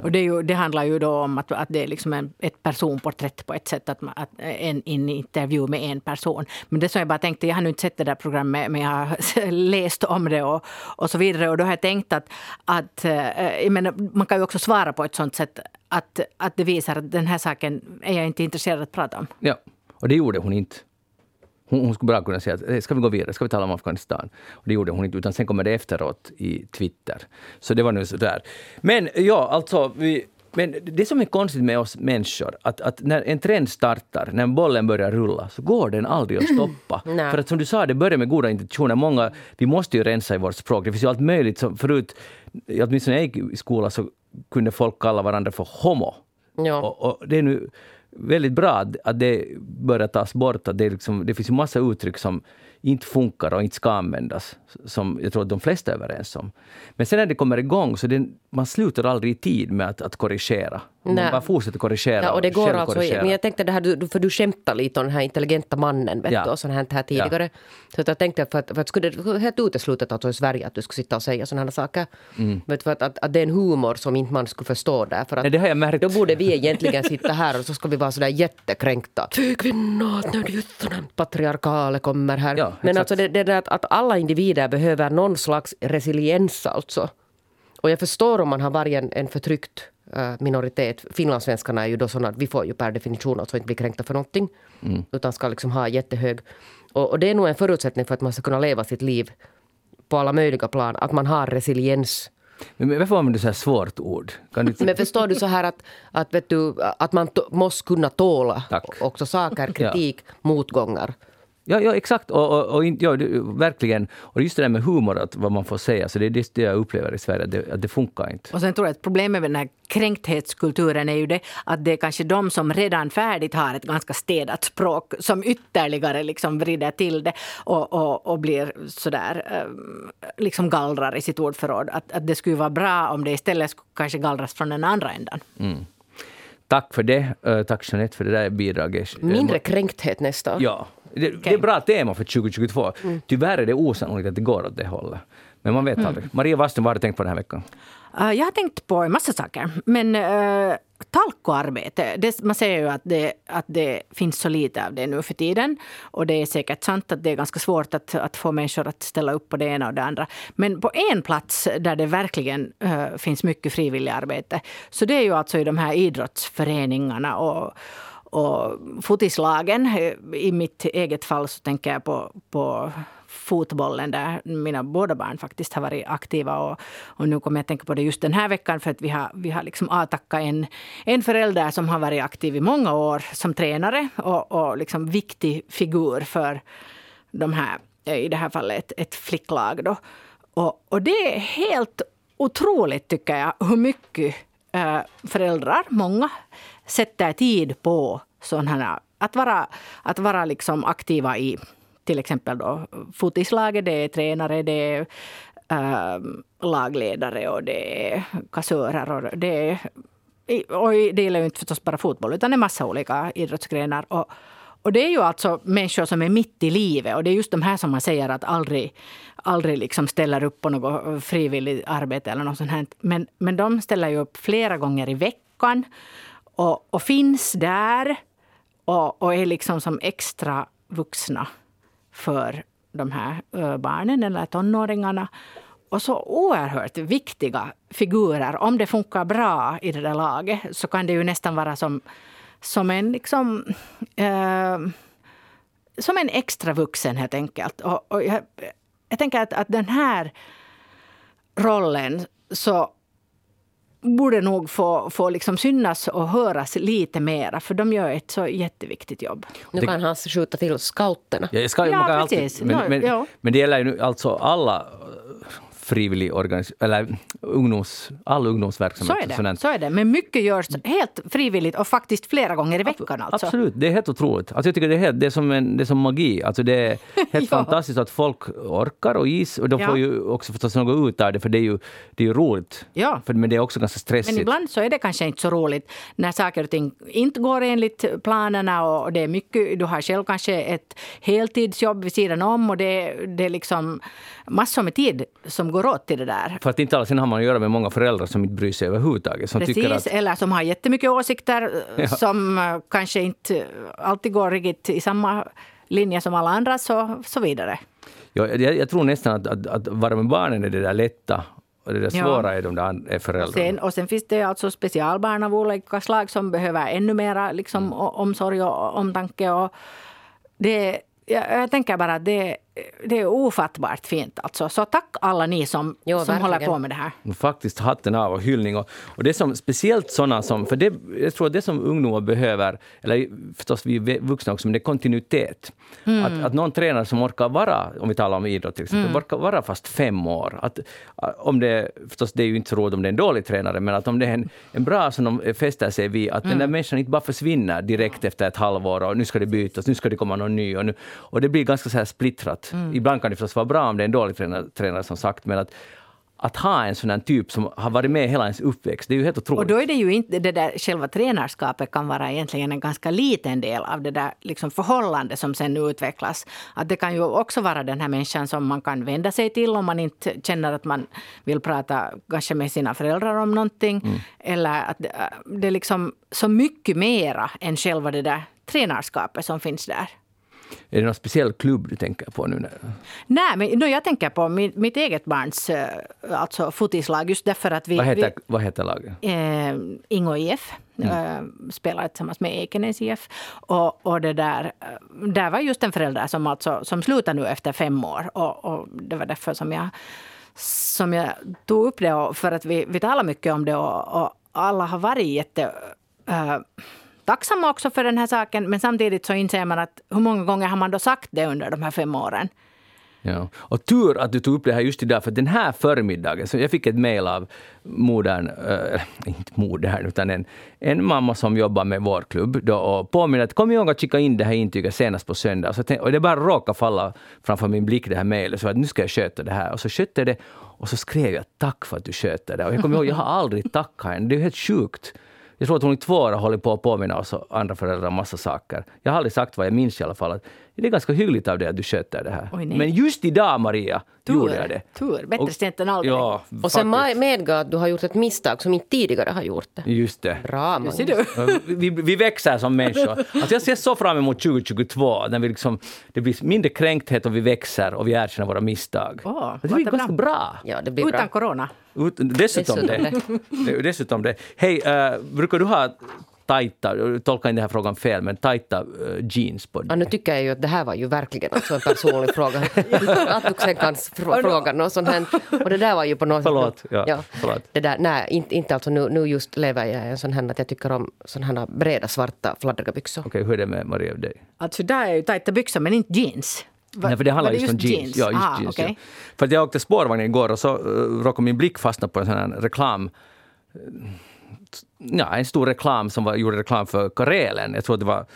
C: Och det, är ju, det handlar ju då om att, att det är liksom en, ett personporträtt på ett sätt. Att, man- att en, en intervju med en person. Men det som jag bara tänkte, jag har nu inte sett det där programmet men jag har <laughs> läst om det och, och så vidare. Och då har jag tänkt att, att eh, jag menar, man kan ju också svara på ett sånt sätt att, att det visar att den här saken är jag inte intresserad att prata om.
A: Ja, och det gjorde hon inte. Hon, hon skulle bra kunna säga att "Eh, ska vi gå vidare, ska vi tala om Afghanistan? Och det gjorde hon inte, utan sen kommer det efteråt i Twitter. Så det var nu sådär. Men ja, alltså, vi, men det som är konstigt med oss människor, att, att när en trend startar, när bollen börjar rulla, så går den aldrig att stoppa. <clears throat> För att som du sa, det börjar med goda intentioner. Många, vi måste ju rensa i vårt språk. Det finns ju allt möjligt. Som förut, åtminstone när jag gick i skolan, så kunde folk kalla varandra för homo.
B: Ja.
A: Och, och det är nu väldigt bra att, det börjar tas bort. Att det, liksom, det finns ju massa uttryck som inte funkar och inte ska användas, som jag tror att de flesta är överens om. Men sen när det kommer igång, så det, man slutar aldrig i tid med att, att korrigera. Man
B: Nej.
A: bara fortsätter korrigera
B: Ja, och det går alltså, men jag tänkte det här, du- för du skämtade lite om den här intelligenta mannen vet
A: Ja.
B: du, och sånt här, här tidigare. Så att jag tänkte för att, för att skulle det helt uteslutet alltså i Sverige att du skulle sitta och säga sådana här saker. Vet du, för att, att, att det är en humor som inte man skulle förstå där. För att
A: Nej, det har jag märkt.
B: Då borde vi egentligen sitta här och så ska vi vara sådär jättekränkta. Fy kvinna, patriarkalet kommer här.
A: Ja,
B: Men alltså det, det där att, att alla individer behöver någon slags resiliens alltså. Och jag förstår om man har varit en, en förtryckt minoritet. Finlandssvenskarna är ju då sådana att vi får ju per definition alltså inte bli kränkta för någonting. Utan ska liksom ha jättehög. Och, och det är nog en förutsättning för att man ska kunna leva sitt liv på alla möjliga plan. Att man har resiliens.
A: Men varför använder du så här svårt ord? <laughs>
B: Men förstår du så här att, att, vet du, att man måste kunna tåla
A: Tack.
B: också saker, <laughs> kritik, motgångar.
A: Ja, ja exakt. Och, och, och, inte- ja, det- verkligen. Och just det där med humor, att vad man får säga, så det är det jag upplever i Sverige, att det, att det funkar inte.
C: Och sen tror jag att problemet med den här kränkthetskulturen är ju det att det är kanske de som redan färdigt har ett ganska städat språk som ytterligare liksom vrider till det och, och, och blir sådär eh, liksom gallrar i sitt ordförråd. Att, att det skulle vara bra om det istället skulle kanske gallras från den andra ändan.
A: Tack för det. Eh, tack Jeanette för det där bidraget.
B: Mindre kränkthet nästa.
A: Ja, det, det är bra tema för 2022. Tyvärr är det osannolikt att det går åt det hållet. Men man vet aldrig. Maria Wassten, vad har du tänkt på den här veckan?
C: Eh, Jag har tänkt på en massa saker. Men uh, talkoarbete, det, man säger ju att det, att det finns så lite av det nu för tiden. Och det är säkert sant att det är ganska svårt att, att få människor att ställa upp på det ena och det andra. Men på en plats där det verkligen eh, finns mycket frivilligarbete, så det är ju alltså i de här idrottsföreningarna och och fotislagen. I mitt eget fall så tänker jag på, på fotbollen där mina båda barn faktiskt har varit aktiva. Och, och nu kommer jag att tänka på det just den här veckan för att vi har, vi har liksom avtackat en, en förälder som har varit aktiv i många år som tränare och, och liksom viktig figur för de här, i det här fallet ett, ett flicklag. Då. Och, och det är helt otroligt tycker jag hur mycket eh, föräldrar, många, sätter tid på sådana här, att vara, att vara liksom aktiva i till exempel då fotislaget, det är tränare, det är äh, lagledare och det är kassörer och det är och det gäller ju inte förstås bara fotboll utan en massa olika idrottsgrenar. Och, och det är ju alltså människor som är mitt i livet och det är just de här som man säger att aldrig, aldrig liksom ställer upp på något frivilligt arbete eller något sånt här. Men, men de ställer ju upp flera gånger i veckan och, och finns där och, och är liksom som extra vuxna för de här eh, barnen eller tonåringarna. Och så oerhört viktiga figurer. Om det funkar bra i det där laget så kan det ju nästan vara som, som en liksom... Eh, som en extra vuxen helt enkelt. Och, och jag, jag tänker att, att den här rollen så borde nog få, få liksom synas och höras lite mera. För de gör ett så jätteviktigt jobb.
B: Nu kan han skjuta till scouterna.
A: Ja, jag ska,
C: Ja, precis.
A: Alltid, men, men,
C: ja.
A: men det gäller ju nu alltså alla frivillig organis- eller ungdoms, all ungdomsverksamhet.
C: Så är, det,
A: sådant.
C: så är det. Men mycket görs helt frivilligt och faktiskt flera gånger i veckan. Alltså.
A: Absolut, det är helt otroligt. Alltså jag tycker det är, helt, det är, som, en, det är som magi. Alltså det är <laughs> helt fantastiskt att folk orkar och is. Och de
C: Ja.
A: får ju också förstås något ut av det, för det är ju, det är ju roligt.
C: Ja.
A: För, men det är också ganska stressigt.
C: Men ibland så är det kanske inte så roligt när saker och ting inte går enligt planerna och det är mycket, du har själv kanske ett heltidsjobb vid sidan om och det, det är liksom massor med tid som går åt till det där.
A: För att inte alla, sen har man att göra med många föräldrar som inte bryr sig överhuvudtaget. Som
C: Precis,
A: tycker att,
C: eller som har jättemycket åsikter eh, <laughs>
A: Ja.
C: som eh, kanske inte alltid går riktigt i samma linje som alla andra så, så vidare.
A: ja, jag, jag tror nästan att, att, att vara med barnen är det där lätta. Och det där
C: Ja.
A: svåra är de där är föräldrarna.
C: Sen, och sen finns det alltså specialbarn av olika slag som behöver ännu mera liksom, o- omsorg och omtanke. Och det, jag, jag tänker bara att det, det är ofattbart fint. Alltså. Så tack alla ni som,
B: Jo,
C: som håller på med det här.
A: Faktiskt hatten av och hyllning. Och, och det som speciellt sådana som, för det, jag tror att det som ungdomar behöver, eller förstås vi vuxna också, men det är kontinuitet.
C: Mm.
A: Att, att någon tränare som orkar vara, om vi talar om idrott till exempel,
C: Mm.
A: orkar vara fast fem år. Att, om det, förstås det är ju inte så roligt om det är en dålig tränare, men att om det är en, en bra som de fäster sig vid, att
C: Mm.
A: den där människan inte bara försvinner direkt efter ett halvår och nu ska det bytas, nu ska det komma någon ny. Och, nu, och det blir ganska så här splittrat.
C: Mm.
A: Ibland kan det förstås vara bra om det är en dålig tränare, tränare som sagt, men att att ha en sån här typ som har varit med hela ens uppväxt, det är ju helt otroligt.
C: Och då är det ju inte det där själva tränarskapet kan vara egentligen en ganska liten del av det där liksom förhållande som sen utvecklas. Att det kan ju också vara den här människan som man kan vända sig till om man inte känner att man vill prata kanske med sina föräldrar om någonting.
A: Mm.
C: Eller att det, det är liksom så mycket mera än själva det där tränarskapet som finns där.
A: Är det någon speciell klubb du tänker på nu?
C: Nej, men no, jag tänker på mitt, mitt eget barns eh, alltså fotislag just därför att vi...
A: Vad heter,
C: vi,
A: vad heter laget?
C: eh, Ingo IF. Eh, spelar tillsammans med Ekenäs IF. Och, och det där, eh, där var just en förälder som, alltså, som slutade nu efter fem år. Och, och det var därför som jag, som jag tog upp det. Och för att vi, vi talar mycket om det och, och alla har varit jätte... eh, tacksamma också för den här saken. Men samtidigt så inser man att hur många gånger har man då sagt det under de här fem åren?
A: Ja. Och tur att du tog upp det här just idag, för den här förmiddagen, så jag fick ett mejl av modern, äh, <laughs> inte modern, utan en, en mamma som jobbar med vår klubb då, och påminner att kom ihåg att skicka in det här intyget senast på söndag. Så tänk, och det bara råkade falla framför min blick, det här mejlet, så att nu ska jag sköta det här. Och så skötte jag det och så skrev jag tack för att du sköter det. Och jag kommer ihåg, jag har aldrig tackat henne, det är ju helt sjukt. Jag tror att hon i två år har hållit på att påminna oss och andra föräldrar om massa saker. Jag har aldrig sagt vad jag minns i alla fall. Det är ganska hyggligt av dig att du sköter det här.
C: Oj.
A: Men just idag, Maria,
C: Tur,
A: gjorde jag det.
C: tur. Bättre sent än aldrig.
A: Ja,
B: Och sen medgav att du har gjort ett misstag som inte tidigare har gjort det.
A: Just det.
B: Bra, Magnus.
C: Ser du?
A: Vi, vi växer som människor. Alltså jag ser så fram emot 2022, när vi liksom, det blir mindre kränkthet och vi växer och vi erkänner våra misstag.
C: Åh,
A: det blir ganska bra.
B: Ja, det blir
C: Utan
B: bra.
C: corona.
A: Ut, dessutom,
B: Dessutom
A: det. <laughs> det. Dessutom det. Hej, eh, brukar du ha tajta, tolka in den här frågan fel, men tajta eh, jeans på
B: Ja,
A: dig?
B: nu tycker jag ju att det här var ju verkligen alltså en personlig <laughs> fråga. <laughs> att du sen kan fr- fråga något sånt här. Och det där var ju på något
A: Förlåt,
B: sätt...
A: ja, förlåt.
B: Det där, nej, inte, inte alltså nu, nu just lever jag i en sån här att jag tycker om såna här breda svarta fladdriga byxor.
A: Okej, hur är det med Maria och dig?
C: Alltså där är ju tajta byxor men inte jeans. Va-
A: Nej, för det handlar
C: var
A: just om jeans. Ja, just
C: ah,
A: jeans
C: okej.
A: ja. För att jag åkte spårvagn igår och så uh, råkade min blick fastna på en sån här reklam ja, en stor reklam som var, gjorde reklam för Karelen. Jag tror att det var,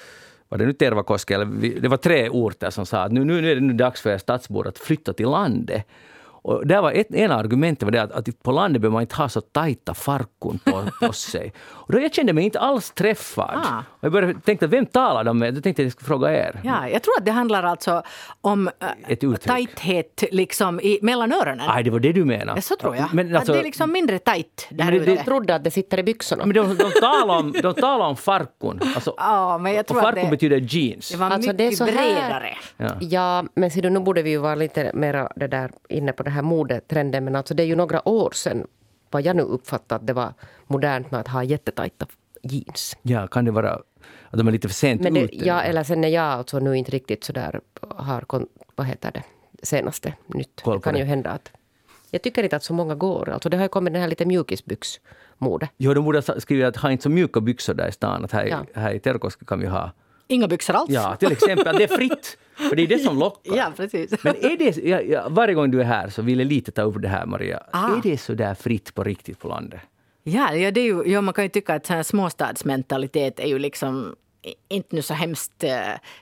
A: var det nu Tervakoski, eller det var tre orter som sa att nu, nu är det nu dags för er stadsbor att flytta till landet. Och där var ett, en argument var det att, att på landet behöver man inte ha så tajta farkon på, på <laughs> sig. Och då jag kände mig inte alls träffad.
C: Ah.
A: Och jag började tänkte, vem talar de med? Då tänkte jag att jag skulle fråga er.
C: Ja, jag tror att det handlar alltså om äh, tajthet liksom i, mellan öronen.
A: Nej, det var det du menade.
C: Ja, så tror jag.
A: Men alltså,
C: att det är liksom mindre tajt där
A: det-
C: ute.
B: Jag trodde att det sitter i byxorna.
A: men de, de, talar om, de talar om farkon. Alltså,
C: Ja, men jag
A: och
C: tror att
A: farkon
C: det,
A: betyder jeans.
C: det var
B: Alltså, det är
C: mycket
B: så här-
C: bredare.
A: Ja.
B: Ja, men ser du, nu borde vi ju vara lite mer det där, inne på den här modetrenden. Men alltså det är ju några år sedan, vad jag nu uppfattar att det var modernt med att ha jättetajta jeans.
A: Ja, kan det vara att de är lite för sent
B: Men det,
A: ute?
B: ja, eller sen är jag alltså nu inte riktigt så där har, vad heter det, senaste nytt.
A: Koll
B: Det kan
A: det.
B: ju hända att jag tycker inte att så många går. Alltså det har ju kommit den här lite mjukisbyxmode.
A: Jo, de borde ha skrivit att ha inte så mjuka byxor där i stan. Att här,
B: Ja.
A: här i Terkoski kan vi ha...
C: Inga byxor alls.
A: Ja, till exempel. Det är fritt. <laughs> För det är det som <laughs> lockar.
C: Ja, precis.
A: Men är det, ja, ja, varje gång du är här så vill jag lite ta upp det här, Maria.
C: Ah.
A: Är det så där fritt på riktigt på landet?
C: Ja, ja, det är ju, ja, man kan ju tycka att så här småstadsmentalitet är ju liksom inte nu så hemskt eh,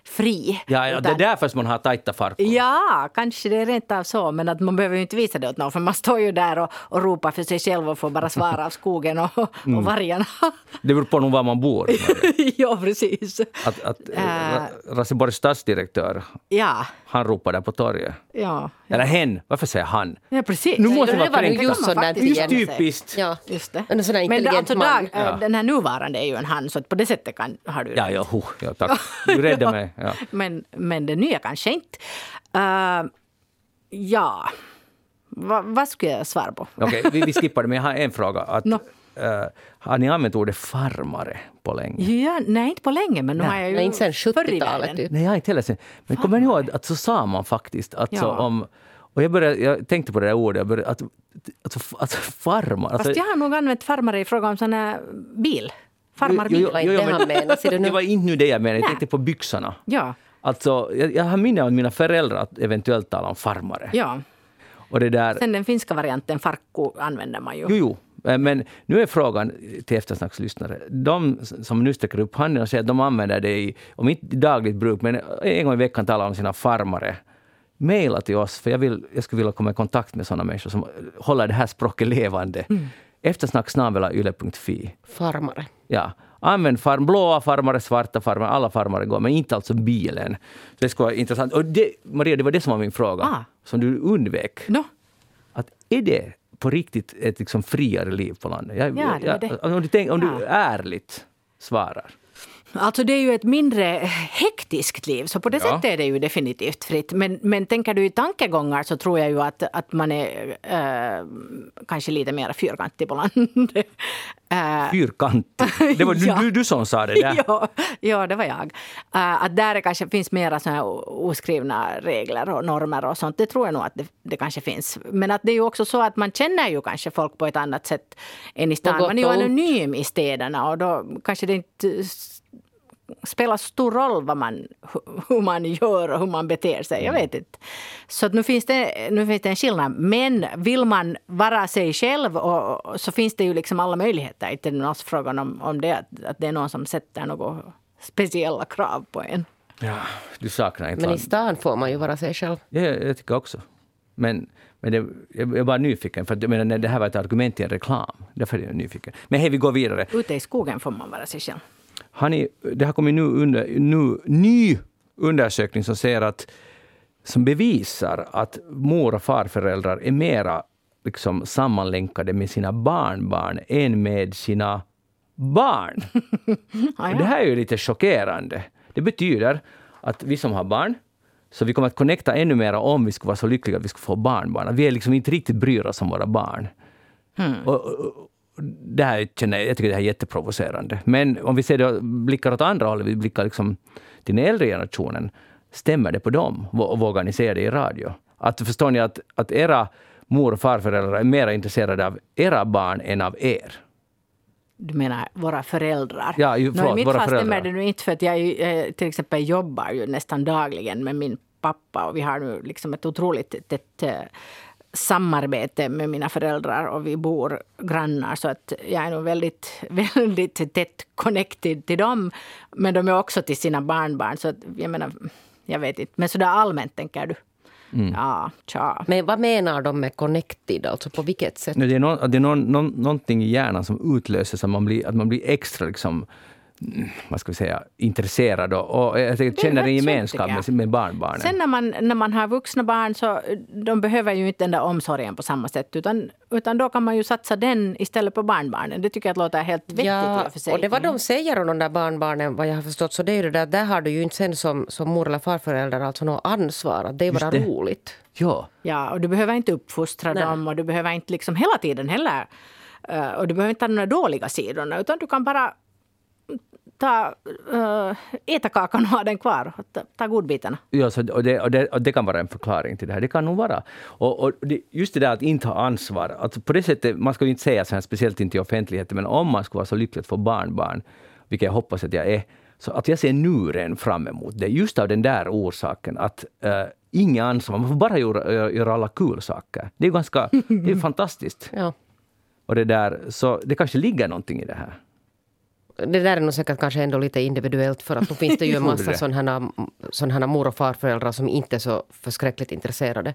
C: fri.
A: Ja, ja, det är
C: Utan-
A: därför man har tajta farkor.
C: Ja, kanske det är rent av så. Men att man behöver ju inte visa det åt någon. För man står ju där och, och ropar för sig själv och får bara svara av skogen och,
A: Mm.
C: och vargarna. <laughs>
A: Det beror på nog var man bor. <laughs>
C: Ja, precis.
A: Att, att
C: Äh.
A: Ra- Raseborgs stadsdirektör,
C: Ja,
A: han ropar där på torget.
C: ja.
A: Eller hen, varför säger han?
C: Ja, precis.
A: Nu måste
B: det
A: vara
B: var
A: kränkt.
B: just
C: göra sig.
A: Typiskt.
B: Ja.
C: Just det.
B: En sån där
C: Men
B: intelligent
C: alltså,
B: man.
C: dag, äh,
A: Ja.
C: den här nuvarande är ju en han, så att på det sättet kan, har du
A: Ja, ja, ho, ja, tack. Du <laughs> räddade mig. Ja.
C: Men, men det nya kanske inte. Uh, ja, Va, vad skulle jag svara på?
A: Okej, vi, vi skippar det, men jag har en fråga. Att,
C: Nå.
A: eh, har ni använt ordet farmare på länge?
C: Ja, nej, inte på länge, men nu har jag ju
B: Nej, inte sen
C: förr i
B: 70-talet
C: världen.
B: typ.
A: Nej, jag inte heller sett. Men kommer ni ihåg att så sa man faktiskt alltså
C: Ja.
A: om... Och jag, började, jag tänkte på det där ordet, jag började, att, alltså, alltså farmar... Alltså,
C: Fast jag har nog använt farmare i fråga om sån här bil. Farmarbil.
A: Jo,
B: Det var inte <laughs> det han menade.
A: Det var inte nu det jag menade, jag tänkte på byxorna.
C: Ja,
A: Alltså, jag, jag har minne av mina föräldrar att eventuellt tala om farmare.
C: ja.
A: Och det där,
C: Sen den finska varianten farkku använder man ju.
A: jo, jo. Eh, Men nu är frågan till eftersnackslyssnare. De som nu sträcker upp handen och säger att de använder det i, om inte i dagligt bruk, men en gång i veckan talar om sina farmare. Maila till oss, för jag, vill, jag skulle vilja komma i kontakt med sådana människor som håller det här språket levande. Mm. Eftersnacksnabelayle.fi.
B: Farmare.
A: Ja. Använd farm, blåa farmare, svarta farmare, alla farmare går, men inte alltså bilen. Så det skulle vara intressant. Och det, Maria, det var det som var min fråga,
C: Ah.
A: som du undvek.
C: Nå,
A: Att är det på riktigt ett liksom friare liv på landet? Jag,
C: Ja, det var det.
A: Om, du, tänk, om
C: Ja.
A: du ärligt svarar.
C: Alltså det är ju ett mindre hektiskt liv, så på det
A: Ja.
C: sättet är det ju definitivt fritt. Men, men tänker du i tankegångar så tror jag ju att, att man är äh, kanske lite mer fyrkantig på landet. <laughs> Äh,
A: Fyrkantig. Det var <laughs>
C: Ja.
A: du, du, du som sa det där. <laughs>
C: ja, ja, det var jag. Äh, att där det kanske finns mera såna här oskrivna regler och normer och sånt. Det tror jag nog att det, det kanske finns. Men att det är ju också så att man känner ju kanske folk på ett annat sätt än i stan. Man är ju anonym i städerna och då kanske det inte spelar stor roll vad man, hu- hur man gör och hur man beter sig. Jag vet inte. Så att nu, finns det, nu finns det en skillnad. Men vill man vara sig själv och, och så finns det ju liksom alla möjligheter. Inte någon frågan om, om det, att, att det är någon som sätter några speciella krav på en.
A: Ja, du saknar inte
B: Men i stan får man ju vara sig själv.
A: Ja, jag, tycker också. Men, men det, jag är bara nyfiken, för att, jag menar, det här var ett argument i en reklam. Därför är jag nyfiken. Men hej, vi går vidare.
C: Ute i skogen får man vara sig själv.
A: Har ni, det har kommit nu, under, nu ny undersökning som säger att som bevisar att mor och farföräldrar är mera liksom sammanlänkade med sina barnbarn än med sina barn. <laughs> Och Det här är ju lite chockerande. Det betyder att vi som har barn, så vi kommer att connecta ännu mer om vi skulle vara så lyckliga att vi skulle få barnbarn. Vi är liksom inte riktigt bryr oss om våra barn. Och, och, det här känner jag, jag tycker det här är jätteprovocerande. Men om vi ser det, blickar åt andra hållet, vi blickar liksom till den äldre generationen. Stämmer det på dem? Och vågar ni säga det i radio? Att, förstår ni att, att era mor och farföräldrar är mer intresserade av era barn än av er?
C: Du menar våra föräldrar?
A: Ja, ju- förlåt,
C: I mitt
A: våra
C: fall stämmer det nu inte för att jag ju, eh, till exempel jobbar ju nästan dagligen med min pappa och vi har nu liksom ett otroligt tätt eh, samarbete med mina föräldrar och vi bor grannar så att jag är nog väldigt, <laughs> väldigt tätt connected till dem. Men de är också till sina barnbarn så att jag menar, jag vet inte. Men sådär allmänt tänker du?
A: Mm.
C: Ja, tja.
B: Men vad menar de med connected? Alltså på vilket sätt?
A: Nej, Det är, no, det är någon, någon, någonting i hjärnan som utlöses, att man blir, att man blir extra liksom, vad ska vi säga, intresserad och, och jag känner en gemenskap med, med barnbarnen.
C: Sen när man, när man har vuxna barn så de behöver ju inte den där omsorgen på samma sätt. Utan, utan då kan man ju satsa den istället på barnbarnen. Det tycker jag låter helt vettigt
B: Ja,
C: och för sig.
B: och det vad de säger om de där barnbarnen, vad jag har förstått, så det är ju det där, där har du ju inte sen som, som mor eller farförälder alltså något ansvar, att det är bara
A: det.
B: roligt.
A: Ja,
C: Ja, och du behöver inte uppfostra
B: Nej.
C: dem och du behöver inte liksom hela tiden heller. eh, och du behöver inte ha de där dåliga sidorna utan du kan bara ta, uh, äta kakan och ha den kvar. Och ta, ta godbitarna.
A: ja så, och, det, och, det, och det kan vara en förklaring till det här. Det kan nog vara. Och, och det, just det där att inte ha ansvar. Att på det sättet, man ska ju inte säga så här, speciellt inte i offentligheten, men om man skulle vara så lycklig att få barnbarn, vilket jag hoppas att jag är, Så att jag ser nu redan fram emot det, just av den där orsaken att uh, inget ansvar, man får bara göra, göra alla kul saker. Det är ganska, det är <laughs> fantastiskt.
B: Ja.
A: Och det där, så det kanske ligger någonting i det här.
B: Det där är nog säkert kanske ändå lite individuellt för att då finns det ju en <laughs> massa sådana, sådana mor och farföräldrar som inte är så förskräckligt intresserade.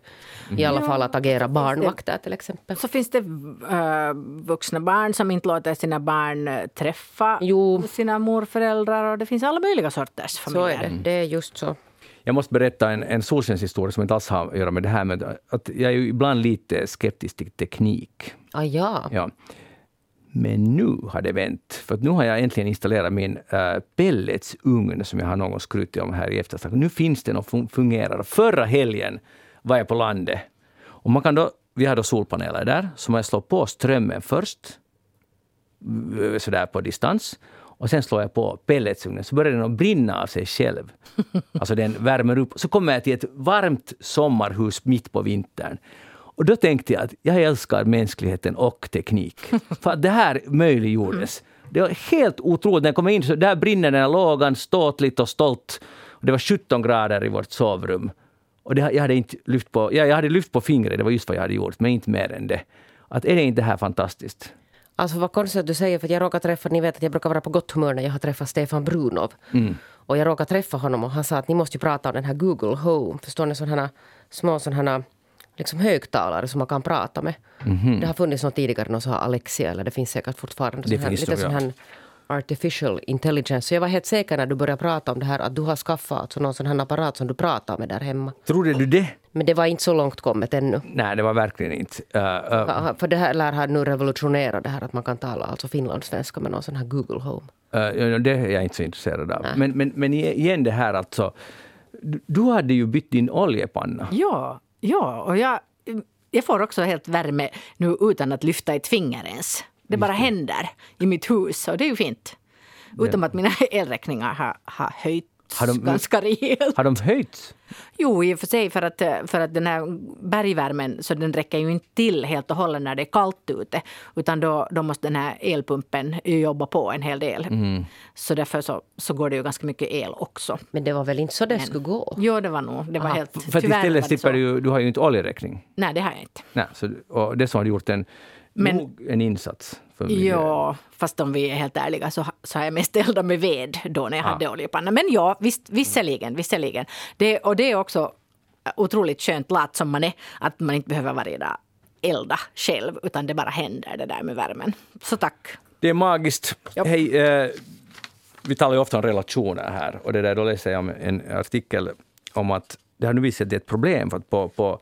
B: I alla fall att agera barnvakter till exempel.
C: Så finns det äh, vuxna barn som inte låter sina barn äh, träffa
B: Jo.
C: sina morföräldrar och det finns alla möjliga sorters
B: Så
C: familjer.
B: är det. Det är just så.
A: Jag måste berätta en, en solskenshistoria som inte alls har att göra med det här, men att jag är ju ibland lite skeptisk till teknik.
B: Ah, ja.
A: Ja. Men nu har det vänt. För nu har jag äntligen installerat min uh, pelletsugn som jag har någon skrutit om här i eftersnack. Nu finns den och fun- fungerar. Förra helgen var jag på landet. Och man kan då, vi har då solpaneler där, så man slår på strömmen först, sådär på distans. Och sen slår jag på pelletsugnen så börjar den att brinna av sig själv. <laughs> Alltså den värmer upp. Så kommer jag till ett varmt sommarhus mitt på vintern. Och då tänkte jag att jag älskar mänskligheten och teknik. <laughs> För att det här möjliggjordes. Det var helt otroligt. När jag kom in så där brinner den här lågan ståtligt och stolt. Det var 17 grader i vårt sovrum. Och det, jag, hade inte lyft på, ja, jag hade lyft på fingret, det var just vad jag hade gjort, men inte mer än det. Att är det inte det här fantastiskt?
B: Alltså vad konstigt att du säger för jag råkar träffa, ni vet att jag brukar vara på gott humör när jag har träffat Stefan Brunov. Och jag råkade träffa honom och han sa att ni måste ju prata om den här Google Home. Förstår ni sådana små sådana liksom högtalare som man kan prata med. Det har funnits något tidigare, någon sån här Alexia eller det finns säkert fortfarande.
A: Det
B: sån här,
A: finns
B: lite sån här artificial intelligence. Så jag var helt säker när du började prata om det här att du har skaffat alltså någon sån här apparat som du pratar med där hemma.
A: Trodde du det?
B: Men det var inte så långt kommet ännu.
A: Nej, det var verkligen inte. Uh, uh,
B: För det här lär ha nu revolutionerat det här att man kan tala alltså finlandssvenska med någon sån här Google Home.
A: uh, det är jag inte så intresserad av. Men, men, men igen det här alltså. Du, du hade ju bytt din oljepanna.
C: Ja, ja och jag, jag får också helt värme nu utan att lyfta ett finger ens. Det bara händer i mitt hus och det är ju fint. Utom att mina <laughs> elräkningar har, har höjts
A: Har de-
C: ganska rejält.
A: Har de höjts?
C: Jo, i och för sig för att, för att den här bergvärmen så den räcker ju inte till helt och hållet när det är kallt ute. Utan då, då måste den här elpumpen jobba på en hel del. Så därför så, så går det ju ganska mycket el också.
B: Men det var väl inte så det skulle gå?
C: Jo, det var nog. Det var helt,
A: För att istället slipper du du har ju inte oljeräkning.
C: Nej, det har jag inte.
A: Nej, så, och det som har gjort en,
C: Men-
A: nog en insats. För miljön.
C: Ja, fast om vi är helt ärliga så, så har jag mest eldat med ved då när jag
A: Ah.
C: hade oljepanna. Men ja, visst, visserligen, visserligen. Det, och det är också otroligt skönt, lat som man är, att man inte behöver varje dag elda själv, utan det bara händer det där med värmen. Så tack.
A: Det är magiskt.
C: Japp.
A: Hej, eh, vi talar ju ofta om relationer här och det där, då läser jag om en artikel om att det har nu visat sig att det är ett problem för att på, på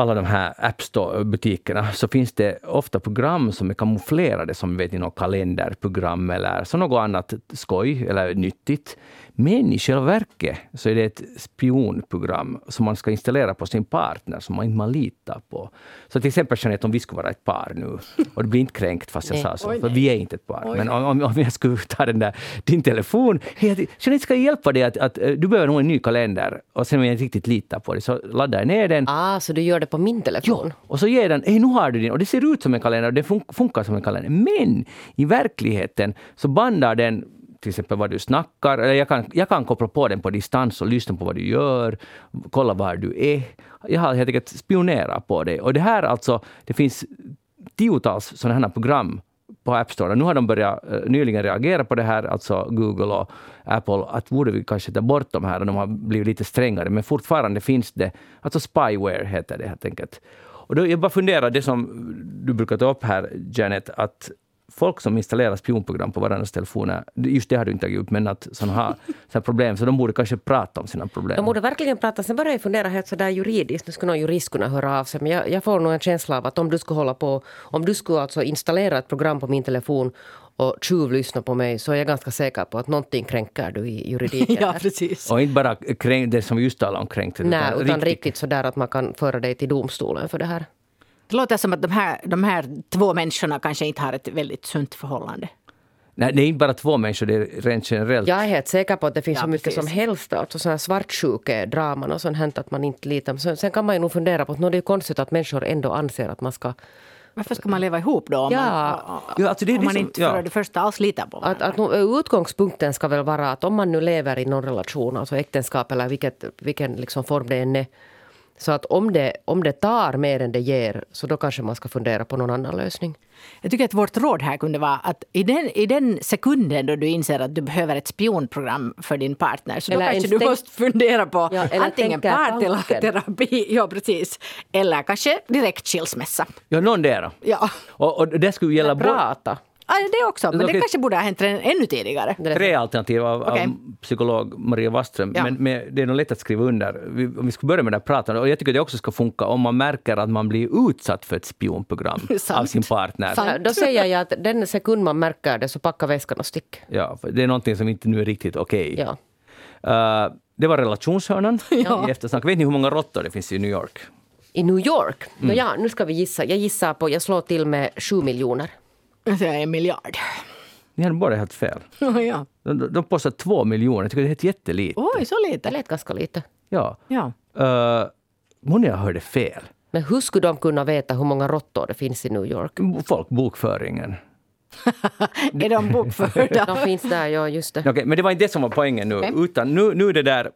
A: alla de här App Store-butikerna så finns det ofta program som är kamouflerade som vet ni, något kalenderprogram eller så något annat skoj eller nyttigt. Men i själva verket så är det ett spionprogram som man ska installera på sin partner som man inte man litar på. Så till exempel Jeanette, om vi skulle vara ett par nu och det blir inte kränkt fast jag
B: Nej.
A: sa så,
C: Oj,
A: för
C: nej.
A: vi är inte ett par. Men om, om, jag skulle ta den där, din telefon, hej, Jeanette ska jag hjälpa dig att, att eh, du behöver nog en ny kalender och sen om jag inte riktigt litar på dig så laddar jag ner den
B: Ah, så du gör det på min telefon?
A: och så ger den, hej nu har du din, och det ser ut som en kalender och det fun- funkar som en kalender. Men i verkligheten så bandar den till exempel vad du snackar, eller jag kan, jag kan koppla på den på distans och lyssna på vad du gör, kolla var du är. Jag har helt enkelt spionerat på dig. Och det här alltså, det finns tiotals sådana här program på App Store. Nu har de börjat eh, nyligen reagera på det här, alltså Google och Apple, att borde vi kanske ta bort de här och de har blivit lite strängare, men fortfarande finns det, alltså spyware heter det helt enkelt. Och då, jag bara funderar, det som du brukar ta upp här, Janet, att folk som installerar spionprogram på varandras telefoner, just det har du inte tagit upp, men att sådana har såna problem, så de borde kanske prata om sina problem.
B: De borde verkligen prata. Sen började jag fundera helt sådär juridiskt. Nu skulle någon jurist kunna höra av sig. Men jag, jag får nog en känsla av att om du skulle hålla på... Om du skulle alltså installera ett program på min telefon och tjuvlyssna på mig så är jag ganska säker på att någonting kränker du i juridiken. <laughs>
C: Ja, precis.
A: Och inte bara kränk, det som vi just talade om kränkt,
B: Nej, utan riktigt sådär att man kan föra dig till domstolen för det här.
C: Det låter som att de här, de här två människorna kanske inte har ett väldigt sunt förhållande.
A: Nej, det är inte bara två människor, det är rent generellt.
B: Jag är helt säker på att det finns
C: Ja,
B: så mycket
C: precis.
B: som helst. Alltså sådana svartsjukedraman och sånt hänt att man inte litar. Sen, sen kan man ju nog fundera på att nå, det är konstigt att människor ändå anser att man ska
C: Varför ska man leva ihop då? Om
B: Ja.
C: man,
A: Ja, alltså det är
C: om man
A: liksom-
C: inte
A: ja.
C: för det första alls litar på
B: Att,
C: varandra.
B: att nog, utgångspunkten ska väl vara att om man nu lever i någon relation, alltså äktenskap eller vilket, vilken liksom form det än är. Så att om det, om det tar mer än det ger, så då kanske man ska fundera på någon annan lösning.
C: Jag tycker att vårt råd här kunde vara att i den, i den sekunden då du inser att du behöver ett spionprogram för din partner så då
B: Eller
C: kanske du
B: tänk-
C: måste fundera på
B: Ja, eller
C: antingen parterapi, ja precis, eller kanske direkt skilsmässa.
A: Ja, någon där.
C: Ja,
A: Och, och det skulle gälla
B: Prata.
C: Ja det också. Men det kanske borde ha hänt än- ännu tidigare.
A: Tre alternativ av,
C: Okej.
A: av psykolog Maria Wastström.
C: Ja.
A: Men med, det är nog lätt att skriva under. Vi, om vi ska börja med det här pratandet. Och jag tycker det också ska funka om man märker att man blir utsatt för ett spionprogram <laughs> av sin partner.
C: Sant.
B: Ja, Då säger jag att den sekund man märker det så packa väskan och stick.
A: Ja, det är någonting som inte nu är riktigt okej.
B: Ja.
A: Eh, det var relationshörnan <laughs> i eftersnack. Vet ni hur många råttor det finns i New York?
B: I New York?
A: Mm.
B: Ja, nu ska vi gissa. Jag gissar på, jag slår till med sju miljoner.
C: Jag säger en miljard.
A: Ni hade bara helt fel.
C: ja.
A: De, de, påstår två miljoner. Jag tycker det är helt jättelite.
C: Oj, så
B: Det
C: lite.
B: lät ganska lite.
A: Ja.
C: Ja.
A: Uh, Monia hörde fel.
B: Men hur skulle de kunna veta hur många råttor det finns i New York?
A: Folkbokföringen. <laughs>
C: Är de bokförda?
B: De finns där, ja just det.
A: Okej, men det var inte det som var poängen nu.
C: Okej.
A: Utan nu, nu är det där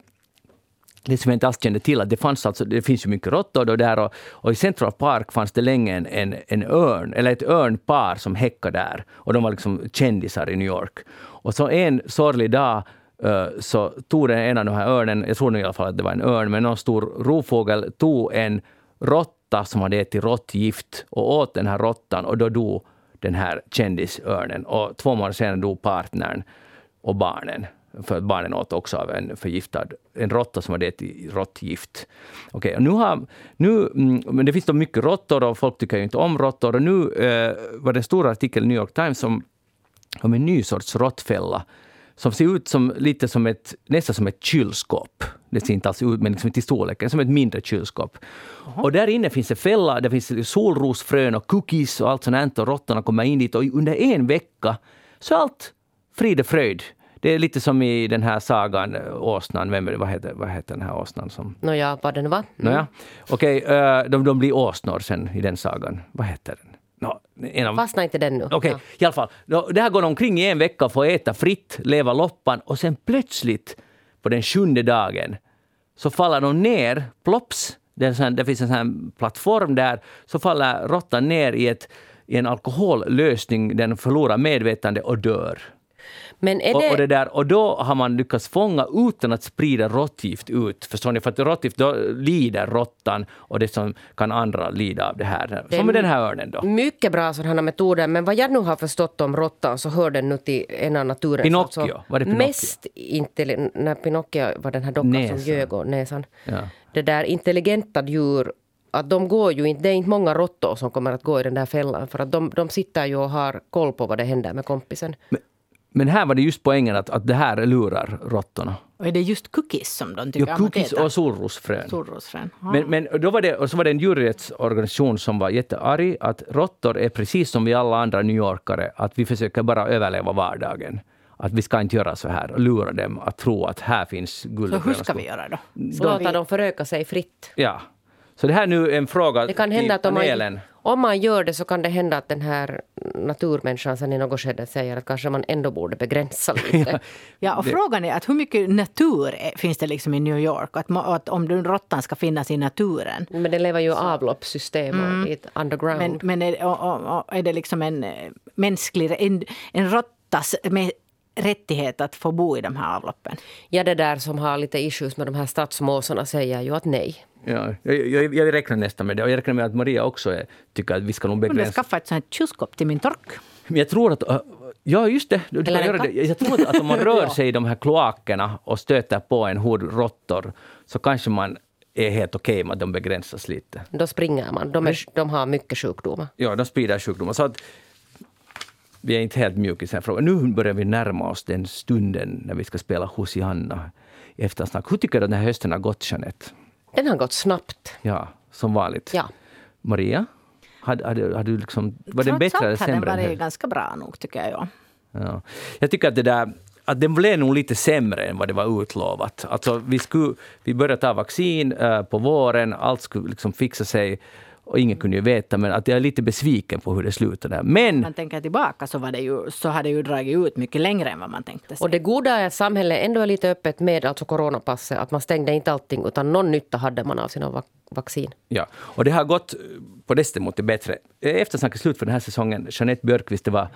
A: det som jag inte alls kände till, att det fanns alltså, det finns ju mycket råttor då där och, och i Central Park fanns det länge en, en, en örn, eller ett örnpar som häckade där. Och de var liksom kändisar i New York. Och så en sorglig dag eh, så tog den ena av de här örnen, jag tror i alla fall att det var en örn, men någon stor rovfågel tog en råtta som hade ätit råttgift och åt den här råttan och då dog den här kändisörnen. Och två månader senare dog partnern och barnen. För att barnen åt också av en förgiftad, en råtta som hade ätit råttgift. Okej, och nu har, nu, mm, men det finns då mycket råttor och folk tycker ju inte om råttor. Och nu eh, var det en stor artikel i New York Times om, om en ny sorts råttfälla som ser ut som, lite som ett, nästan som ett kylskåp. Det ser inte alls ut, men liksom till storleken, som ett mindre kylskåp. Och där inne finns det fälla, det finns solrosfrön och cookies och allt sånt här. Och råttorna kommer in dit och under en vecka så är allt frid och fröjd. Det är lite som i den här sagan eh, Åsnan, vem vad, heter, vad heter den här åsnan? Som,
B: Nåja, vad det nu var. Mm.
A: Nåja, okej, eh, de, de blir åsnor sen i den sagan. Vad heter den? Nå, en av,
B: Fastna inte den nu.
A: Okej,
B: Ja.
A: i alla fall. Det här går omkring i en vecka och får äta fritt, leva loppan och sen plötsligt på den sjunde dagen så faller de ner, plops, det, sån det finns en sån plattform där, så faller råttan ner i, ett, i en alkohollösning, den förlorar medvetande och dör.
B: Men är
A: Och,
B: det...
A: och, det där, och då har man lyckats fånga utan att sprida råttgift ut. Förstår ni? För att råttgift, då lider råttan och det som kan andra lida av det här. Som med den här örnen då.
B: Mycket bra sådana metoder, men vad jag nu har förstått om råttan så hör den nu till en av naturens...
A: Pinocchio, var det Pinocchio?
B: Mest intelligenta... När Pinocchio var den här dockan
A: Näsan.
B: som ljög och näsan.
A: Ja.
B: Det där intelligenta djur, att de går ju inte... Det är inte många råttor som kommer att gå i den där fällan för att de, de sitter ju och har koll på vad det händer med kompisen.
A: Men här var det just poängen att, att det här lurar råttorna.
C: Och är det just cookies som de tycker
A: Ja,
C: om att
A: cookies
C: äta?
A: och solrosfrön.
C: Solrosfrön. Ja.
A: Men, men då var det, och så var det en djurrättsorganisation som var jättearg att råttor är precis som vi alla andra New Yorkare, att vi försöker bara överleva vardagen. Att vi ska inte göra så här och lura dem att tro att här finns guld
C: så hur ska vi göra då?
B: Så låta dem föröka sig fritt.
A: Ja. Så det här är nu en fråga
B: Det kan
A: till
B: hända att om man, om man gör det så kan det hända att den här naturmänniskan sen i något skede säger att kanske man ändå borde begränsa <laughs> lite.
C: Ja, och frågan är att hur mycket natur finns det liksom i New York? Att, att om den råttan ska finnas i naturen.
B: Men det lever ju i avloppssystem och i ett underground.
C: Men, men är, och, och, och är det liksom en eh, mänsklig, en, en råttas med rättighet att få bo i de här avloppen?
B: Ja, det där som har lite issues med de här stadsmåsarna säger ju att nej.
A: Ja, jag, jag, jag räknar nästan med det. Och jag räknar med att Maria också är, tycker att vi ska nog
C: Jag
A: begränsa.
C: skaffa ett sånt här kylskåp till min tork.
A: Men jag tror att... Ja, just det. Du, kan göra det. Jag tror att, om man <laughs> rör sig i de här kloakerna och stöter på en hord råttor så kanske man är helt okej med att de begränsas lite.
B: Då springer man. De, är, de har mycket sjukdomar.
A: Ja, de sprider sjukdomar. Så att vi är inte helt mjuka i den här frågan. Nu börjar vi närma oss den stunden när vi ska spela Hosianna i eftersnack. Hur tycker du att den här hösten har gått, Jeanette?
B: Den har gått snabbt.
A: Ja, som vanligt.
B: Ja.
A: Maria? Hade, hade, hade du liksom, var den
C: Trots
A: bättre eller
C: allt har den
A: sämre?
C: varit ganska bra nog tycker jag. Ja.
A: Ja. Jag tycker att det där att den blev nog lite sämre än vad det var utlovat. Alltså, vi, skulle, vi började ta vaccin eh, på våren, allt skulle liksom fixa sig. Och ingen kunde ju veta, men att jag är lite besviken på hur det slutade. Men...
C: Man tänker tillbaka så, var det ju, så har det ju dragit ut mycket längre än vad man tänkte sig.
B: Och det goda är att samhället ändå är lite öppet med alltså coronapasset. Att man stängde inte allting, utan någon nytta hade man av sina vaccin.
A: Ja, och det har gått på det sättet bättre. Eftersnack är slut för den här säsongen. Jeanette Björkqvist, det var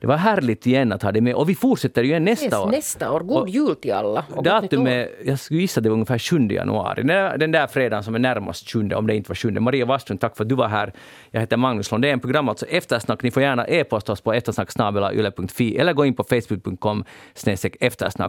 A: det var härligt igen att ha det med. Och vi fortsätter ju nästa yes, år.
B: Nästa år. God jul till alla.
A: Datumet, jag skulle gissa det var ungefär 7 januari. Den där fredagen som är närmast 7, om det inte var 7. Maria Wastlund, tack för att du var här. Jag heter Magnus Lundén. Program alltså Eftersnack. Ni får gärna e-posta oss på eftersnacksnabelayle.fi eller gå in på facebook.com eftersnack